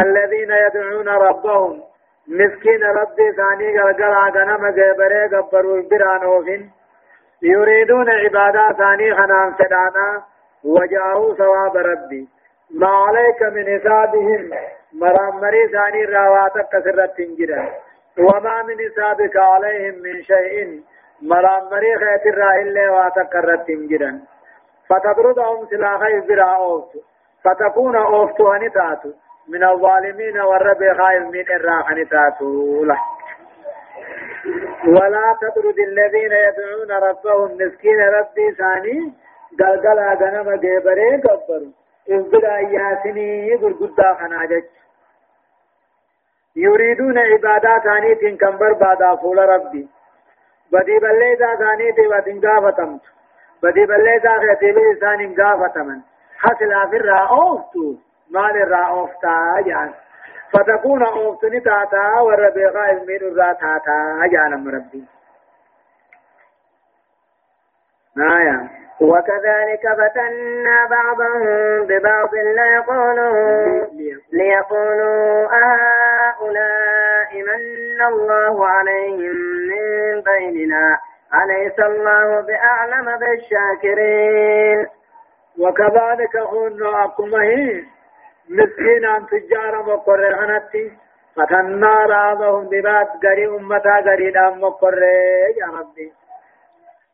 الذين يدعون ربهم مسكين ربي ثاني قلقل غنم قبري قبروا إبران وفن يريدون عبادة ثاني خنام سدانا وجاءوا ثواب ربي. ما عليك من حسابهم مرامري ثاني راواتك كسرت تنجرا. وما من حسابك عليهم من شيء مرامري خيت الراهل واتكرت تنجرا. فتطردهم سلاخي برا أوفت فتكون أوفت هنتاتو. من الظالمين والرب خائف من الراح هنتاتو. له ولا تطرد الذين يدعون ربهم مسكين ربي ثاني قلقلا غنم جبري قبر. ازدر اياسني غرغدا خناجت يريدون عبادات ثاني كم بربادا فول ربي. بدي بليدا ثاني تي واتن غافتمت بدي بليدا خيتي لسان غافتمن حصل افر اوفتو مال الرا اوفتا جان. فتكون اوفتني تاتا والربيغا المين الرا تاتا جان ربي. آية. وكذلك فتنا بعضهم ببعض ليقولوا ليقولوا أهؤلاء من الله عليهم من بيننا. أليس الله بأعلم بالشاكرين؟ وكذلك هن أقمه مسكينا تجارا مقرهنتي فتنا بعضهم ببعض قري أمتا قريدا مقره يا ربي.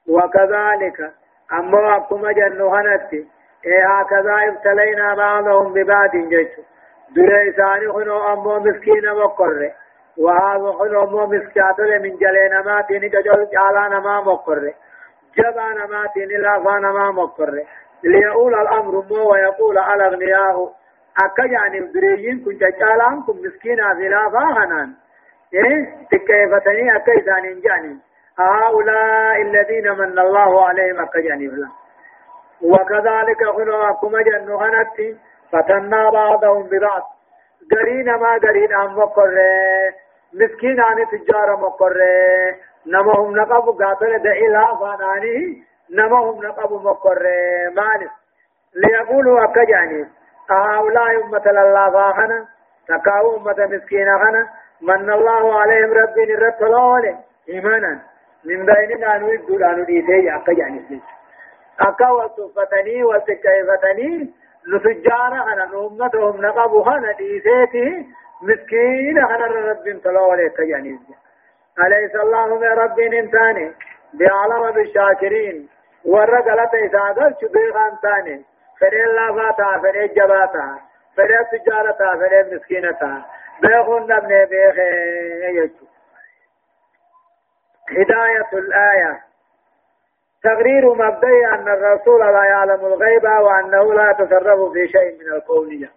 وكذلك أما أكما جنوهنتي إيه هكذا ابتلينا بعضهم ببعض جيش دري ثاني خنو أمو مسكين مقر وهذا خنو أمو مسكاتل من جلين ما تيني كجل جالانا ما مقر جبانا ما تيني لافانا ما مقر ليقول الأمر مو ويقول على أغنياه يعني دريين كنت جالان كن مسكين في لافا هنان إيه تكيفتني أكا إذانين جانين هؤلاء الذين من الله عليهم أكجاني فلا وكذلك خلوا أكما جنو هنتي فتنا بعضهم ببعض قرين ما قرين أم مقر مسكين عن تجارة مقر نمهم نقب قاتل دعي لا فاناني نمهم نقب مقر مالس ليقولوا أكجاني هؤلاء أمة الله فاخنا تكاو أمة مسكين خنا. من الله عليهم ربي نرد إيمانا. من بيننا نريد أن نديته أكا يعني. أكا وصفتني وتكيفتني نتجانا أنا نومتهم نقبها نديته مسكين أنا رب تلو عليك يعني. أليس الله من رب انتاني؟ بعلم بالشاكرين. ورقلت إساقل شبيغان تاني فري الله فاتا فري جباتا فري تجارتا فري مسكينتا. بيخون نبني بيخي يجو هداية الآية. تقرير مبدئي أن الرسول لا يعلم الغيب وأنه لا يتصرف في شيء من الكونية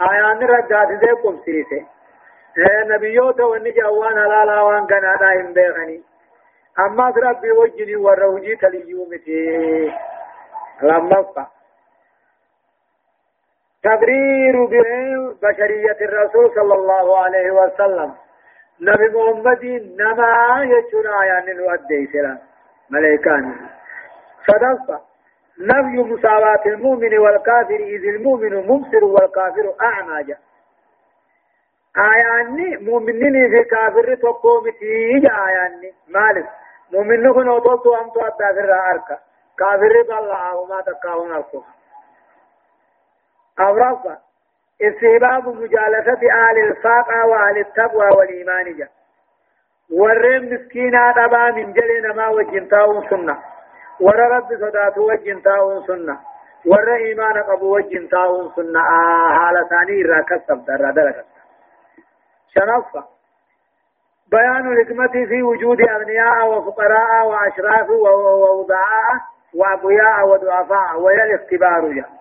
آيان رجعت ذيكم سيسي نبيوت ونجا وأنا لا لا وان كان دائم بيغني أما ربي وجني وروجي تليومتي. لما تقرير بشرية الرسول صلى الله عليه وسلم. نبي محمد نما يجنا يعني نودي سلام ملائكان. صدق نبي مساواة المؤمن والكافر إذ المؤمن مبصر والكافر أعمى. جاء آياني مؤمنين في كافر تقومتي جاء آياني. مالك. مؤمن كن أطلتو أمتو أدافر أركا كافر بالله وما تقاون الكفر أورافا استهباب مجالسة أهل الفاقة وأهل التقوى والإيمان جاء ورين مسكينا تبا من جلنا ما وجنتاون سنة. ور رب صدات وجنتاون سنة. ور إيمان قبو وجنتاون سنة. آه حالة ثاني راكسب در دركت شنفة بيان الحكمة في وجود أغنياء وفقراء وأشراف ووضعاء وأقوياء وضعفاء وهي الاختبار جاء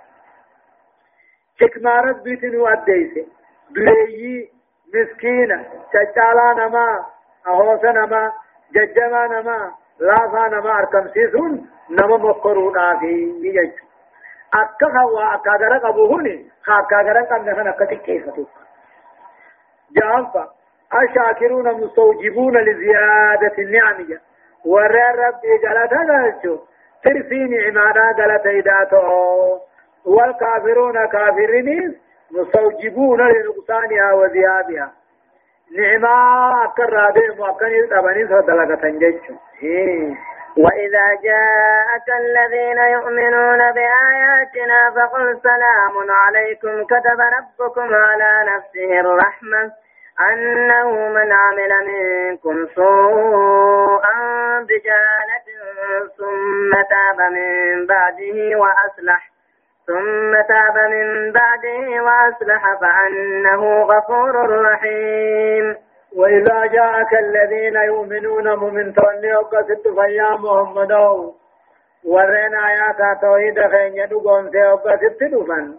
حكمة ربي تنو أديسي بليي مسكينة تجالا نما أهوس نما ججما نما لافا نما أركم سيسون نما مقرون آفي بيجج أكا خوا أكا غرق أبوهني خاكا غرق أن نحن أكا تكيفتو جانفا الشاكرون مستوجبون لزيادة النعمية. ورى ربي قالت هذا ترسي نعمانا قالت إداته والكافرون كافرين مستوجبون لنقصانها وذهابها نعمة أكر بهم وأكن يتبني صدلقة تنجج وإذا جاءك الذين يؤمنون بآياتنا فقل سلام عليكم كتب ربكم على نفسه الرحمة أنه من عمل منكم سوءا بجهالة ثم تاب من بعده وأصلح. ثم تاب من بعده وأصلح فأنه غفور رحيم. وإذا جاءك الذين يؤمنون مؤمن تولي وقصد فيا محمد. ورين آيات توحيد خين يدقون في وقصد دفن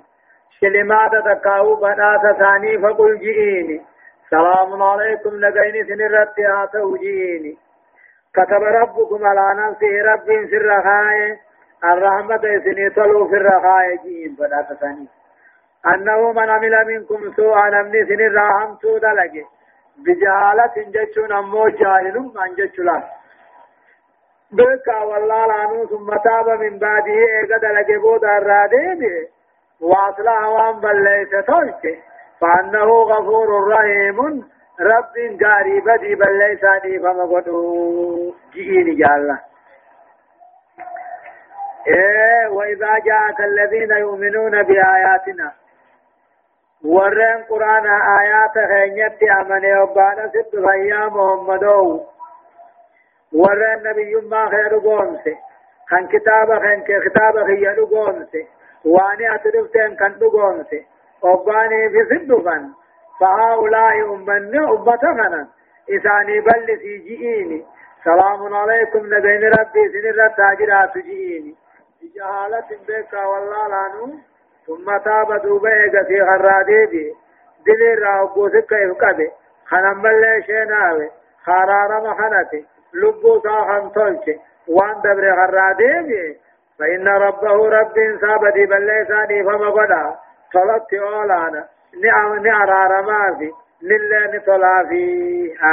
شلمات تقاو بنات ثاني فقل جئيني. سلام عليكم لقين سنرت آتو جئيني كتب ربكم على نفسه رب في الرخاء الرحمة سني طلو في الرخاء جئين بنات ثاني أنه من عمل منكم سوءا نمني سنر سوء دلقه بجهالة جتشون أمو جاهل من جتشلان بكا والله لانو ثم تاب من بعده ايقا دلقه بود الرادين واصلح وان بليس تلك فأنه غفور رحيم. رب جاري بدي بليس دي فما قدو جئيني جالله إيه وإذا جاءك الذين يؤمنون بآياتنا ورين قرآن آيات خينيت أمني وبانا ست فيا محمدو ورين نبي ما خير قومسي خان كتاب خان كتاب خير قومسي واني أتدفتين كان قومسي وباني في صدفا فهؤلاء أمني أمتنا إساني بل سيجئيني سلام عليكم نبين ربي سنر التاجرات جئيني. بجهالة بك والله لانو ثم تاب دوبا ايغا في غرادي دي دلي راوكو سكا يفقبي خنم بلي شيناوي خرارة مخنتي لبو ساخن تولشي وان دبر غرادي دي فإن ربه رب ساب دي بلي سادي فما قدا طلبت اولانا نعم نعرار ما في لله نطلع في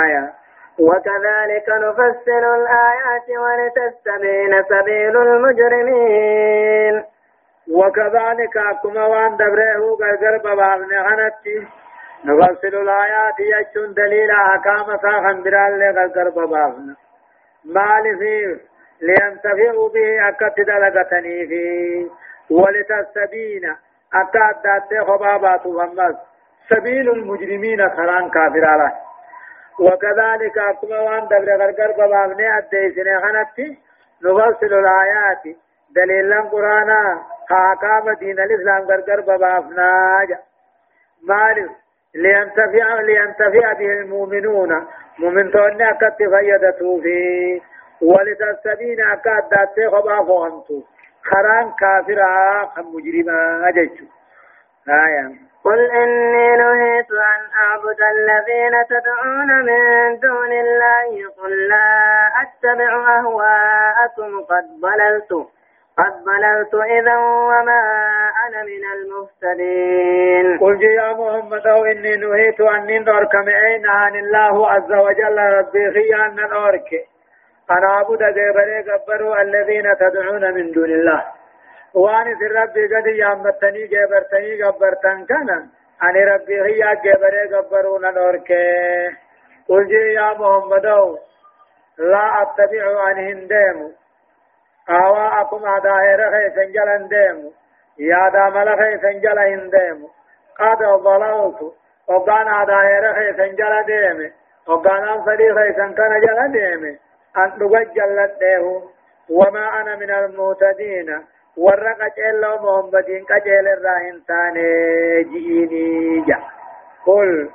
آية وكذلك نفسر الآيات ولتستبين سبيل المجرمين. وكذلك أكما وان دبره غرغر ببابن غنتي نفصل الآيات يجون دليل أحكام ساخن برال ببابن مال فيه لينتفعوا به أكت دلغتني فيه ولتستبين أكاد دات خبابات سبيل المجرمين خران كافر وكذلك أكما وان دبر غرغر ببابن أديسن غنتي نفصل الآيات. دليلا قرانا حاكام دين الإسلام غرغر ببافنا مالف لينتفع لينتفع به المؤمنون. مؤمن توني أكت فيدتو في. ولتستبين أكاد داتي خبا فوانتو خران كافرا خم مجرما أججو آية. قل إني نهيت أن أعبد الذين تدعون من دون الله قل لا أتبع أهواءكم قد ضللت قد ضللت إذا وما أنا من المفتدين قل يا محمد إني نهيت أن نرك معين عن الله عز وجل ربي خيان نرك أنا أعبد جبري قبروا الذين تدعون من دون الله وأنا في ربي قد يامتني جبرتني قبرتن كان أنا ربي خيا جبري قبروا نرك قل يا محمد لا أتبع عن هندم آواءكم عدائر خيسن جلن ديمو يا دامل خيسن جلن ديمو قد ضللت وقان عدائر خيسن جل ديمي وقان أنفدي خيسن كان جل ديمي أن نقجل ديه وما أنا من المعتدين ورق جل محمدين كجل الراهن تاني جئيني جا قل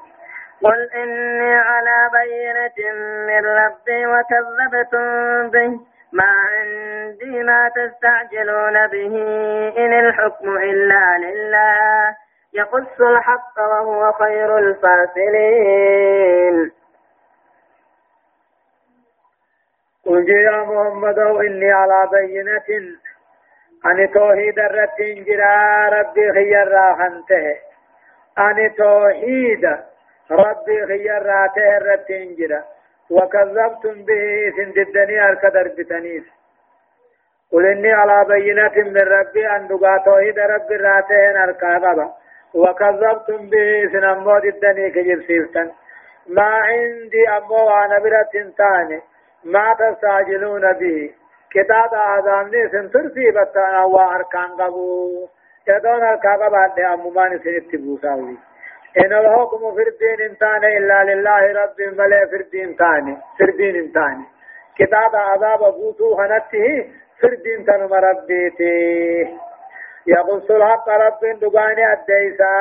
قل إني على بينة من ربي وكذبتم به ما عندي ما تستعجلون به إن الحكم إلا لله يقص الحق وهو خير الفاصلين قل يا محمد إني على بينة أن توحيد الرتين جرا ربي خير راحنته أن توحيد ربي خير راته الرتين جرا وكذبتم به سنددني الكدر بتنيس قل إني على بينة من ربي أن دقا توحيد ربي راتين الكاغبا وكذبتم به سنمو ددني كجب سيفتن ما عندي أمو وأنا برة تاني ما تستعجلون به كتاب آذاني سنترسي بطانا واركان قبو. يدون الكاغبا دي أممان سنتبوساوي إن الحكم في الدين انتان إلا لله رب ملئ في الدين تاني في الدين انتان كتاب عذاب بوتو هنته في الدين تنم ربيتي يقص الحق رب دقاني الديسا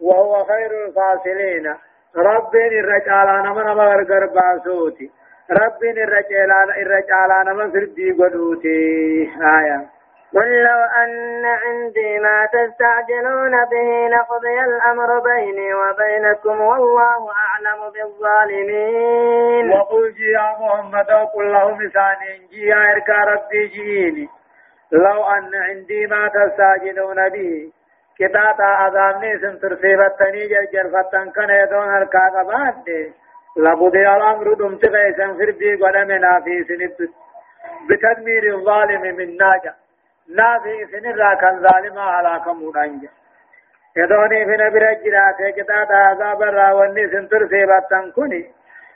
وهو خير الفاصلين. ربين الرجال نما نما غرغر باسوتي ربين الرجال الرجال نما فردي قدوتي آية قل لو أن عندي ما تستعجلون به لقضي الأمر بيني وبينكم والله أعلم بالظالمين. وقل جي يا محمد وقل لهم ثاني جي يا إركا ربي جيني. لو أن عندي ما تستعجلون به كتاتا عذابني سنتر سيبتني جرجر فتن كان يدون الكاغا بعد لقضي الأمر دمت غيسا فردي قدمنا في سنت بتدمير الظالم من ناجا نافي سنرا كان ظالما على كمودانجا يدوني في نبي رجلات كتاتا عذاب الراوني سنتر سيبتن كني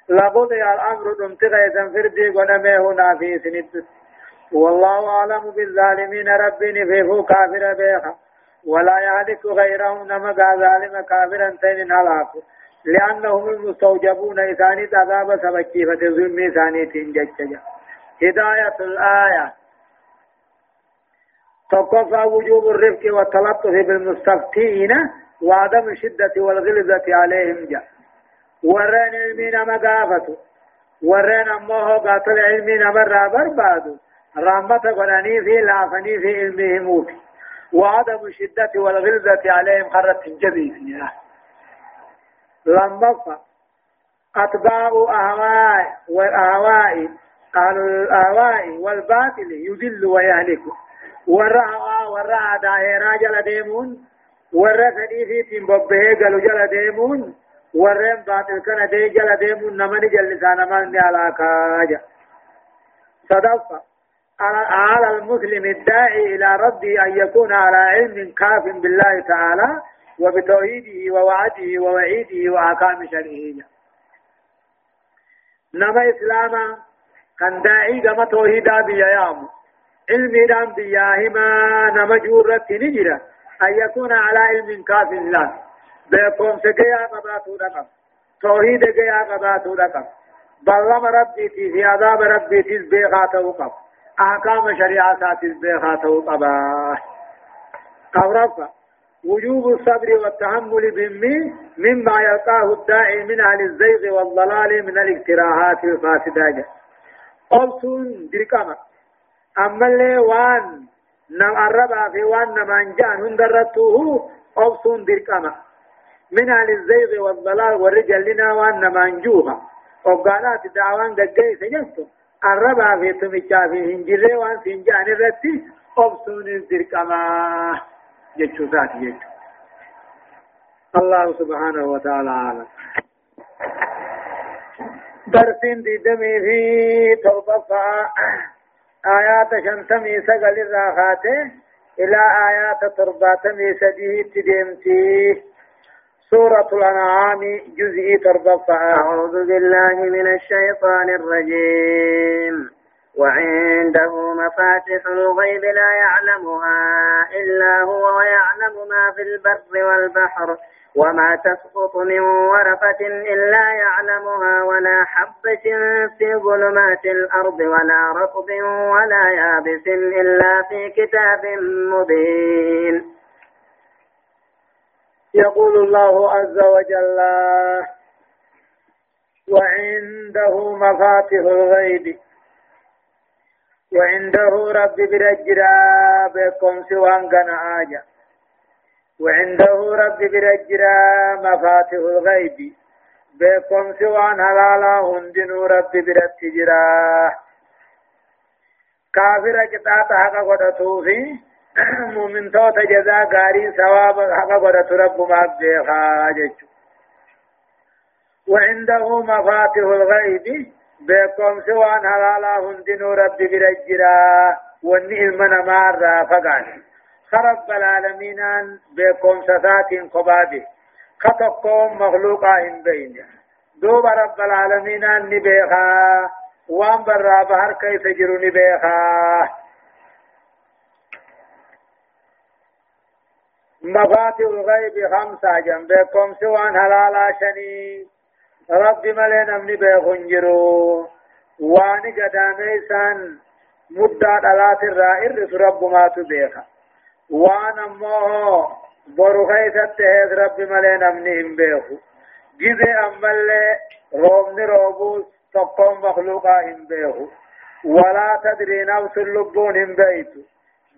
لقضي الأمر دمت غيسا فردي قدمه نافي سنت والله أعلم بالظالمين ربي نفيه كافر بيخا ولا يهلك غيرهم نما ظالم كافرا تين هلاك لأنهم المستوجبون إثاني عذاب سبكي فتظلم إثاني تنججج. هداية الآية. تقفى وجوب الرفق والتلطف بالمستفتين وعدم الشدة والغلظة عليهم جاء ورين علمين مقافة ورين أمه قاتل علمين مرة بربادو رحمة قراني في لافني في علمهم وعدم الشدة والغلظة عليهم خرت جبي لما أتباع أهواء والأهواء أهل الأهواء والباطل يذل ويهلك. ورع ورع دائرة جل ديمون. ورع فدي في تنببه قالوا جل ديمون. ورع باطل كان دي جل ديمون. نمني جل لسان من على كاجا صدفة. على المسلم الداعي إلى ربه أن يكون على علم كاف بالله تعالى. وبتوحيده ووعده ووعيده وأحكام شرعه. نما إسلاما كان داعي كما توحيدا بيام علمي دام بياهما نما جورة نجرة. أن يكون على علم كاف الله. بيقوم سكيا قباتو رقم توحيد كيا قباتو رقم بلما ربي في عذاب ربي تزبيغاتو قبل أحكام شريعة ساتز بيخاته قبا أورفا وجوب الصبر والتحمل بمي مما يلقاه الداعي من أهل الزيغ والضلال من الاقتراحات الفاسدة. أبسون دركما. أما اللي وان نم الربا في وان نمان جان هندرته أبسون دركما. من أهل الزيغ والضلال والرجل لنا وان نمان جوها وقالات دعوان دقائي سجنتم. الربا في تمشا في هنجرة وان سنجان الرتي أبسون الزرقما جتشو ذات جتشو الله سبحانه وتعالى عالم درسين دي دمي في توبة آيات شنتمي سقل الراخات إلى آيات ترباتمي سديه تديمتي سورة الأنعام جزء تربط أعوذ بالله من الشيطان الرجيم وعنده مفاتح الغيب لا يعلمها إلا هو ويعلم ما في البر والبحر وما تسقط من ورقة إلا يعلمها ولا حبة في ظلمات الأرض ولا رطب ولا يابس إلا في كتاب مبين. يقول الله عز وجل وعنده مفاتح الغيب وعنده رب برجرا بكم سوان كان آجا. وعنده رب برجرا مفاتح الغيب بكم سوان هلالا هندنو رب برتجرا. كافر كتاب حقا قدتو فيه مؤمن توتا جزاء غاري ثواب حق قدرت رب ما بيخا جيشو وعنده مفاتح الغيب بكم سوان حلالا هندنو رب برجرا وني المنا مارا فقان خرب العالمين بكم سسات قبابه خطقكم مخلوقا ان بين دوب رب العالمين نبيخا وان برا بحر كيف جرو نبيخا مفاتيح الغيب خمسة جنبكم سوان هلالا شني رب ملين امني بيخنجرو واني قداميسان مدة دلات الرائر رب ما تبيخ وان امو برو خيثت رب ملين امني هم بيخو جزء أما اللي رومني روبوس تقوم مخلوقا هم بيهو ولا تدري نفس اللبون هم بيتو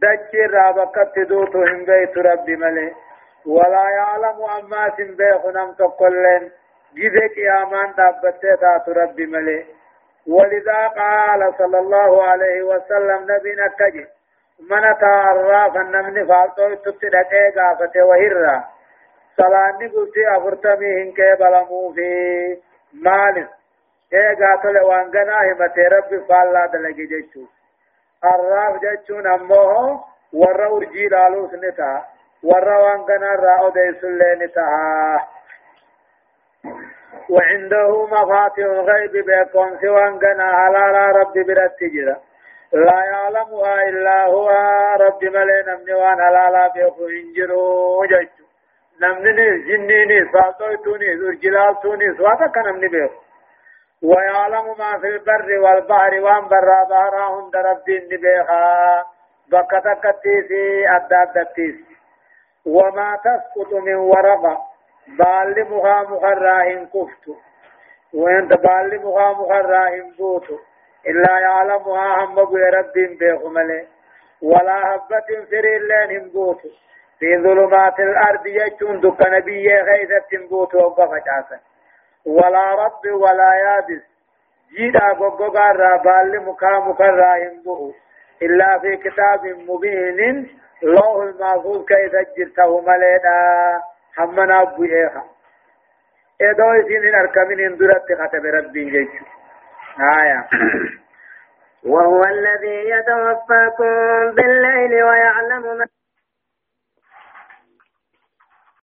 دجي رابقت دوتو هم بيتو ربي ملي ولا يعلم أما سن بيخو نم تقلن جزء قيامان دابته تاتو ربي ملي. ولذا قال صلى الله عليه وسلم نبينا كجي من تعرف النمن فالتو تتدقى قافته وهرّا صلاني قلتي أفرتمي هنك بلمو في مال. قاتل وانقنا همتي ربي فالله دلقي جيشو الراف جيشون أموه ورّا ورجي لالوس نتا ورّا ديسو اللي نتا. وعنده مفاتيح الغيب بيكون سوى انقنا على ربي برتجرا لا يعلمها إلا هو. رب ملي نمني وان حلالا بيخو إنجرو جيشو نمني جنيني ساتويتوني ذرجلالتوني سواتا كنمني بيخو ويعلم ما في البر والبحر وان برا بحرهم درب دين بيخا بكتك تيسي أداد وما تسقط من ورقة. بال مخا مخراهم كفتو وانت بال مخا مخراهم بوتو إلا يعلمها هم رب بيخمله ولا هبة في اللين بوتو في ظلمات الأرض يجون دك نبي غيثة بوتو وقفت ولا رب ولا يابس جيدا غوغا رابال مكا مكا ينبو إلا في كتاب مبين لوح المحفوظ كيف جرته مليدا حمنا أبو إيخا إدو إسين أركمين اندرت ختم ربي جيش آية وهو الذي يتوفاكم بالليل ويعلم ما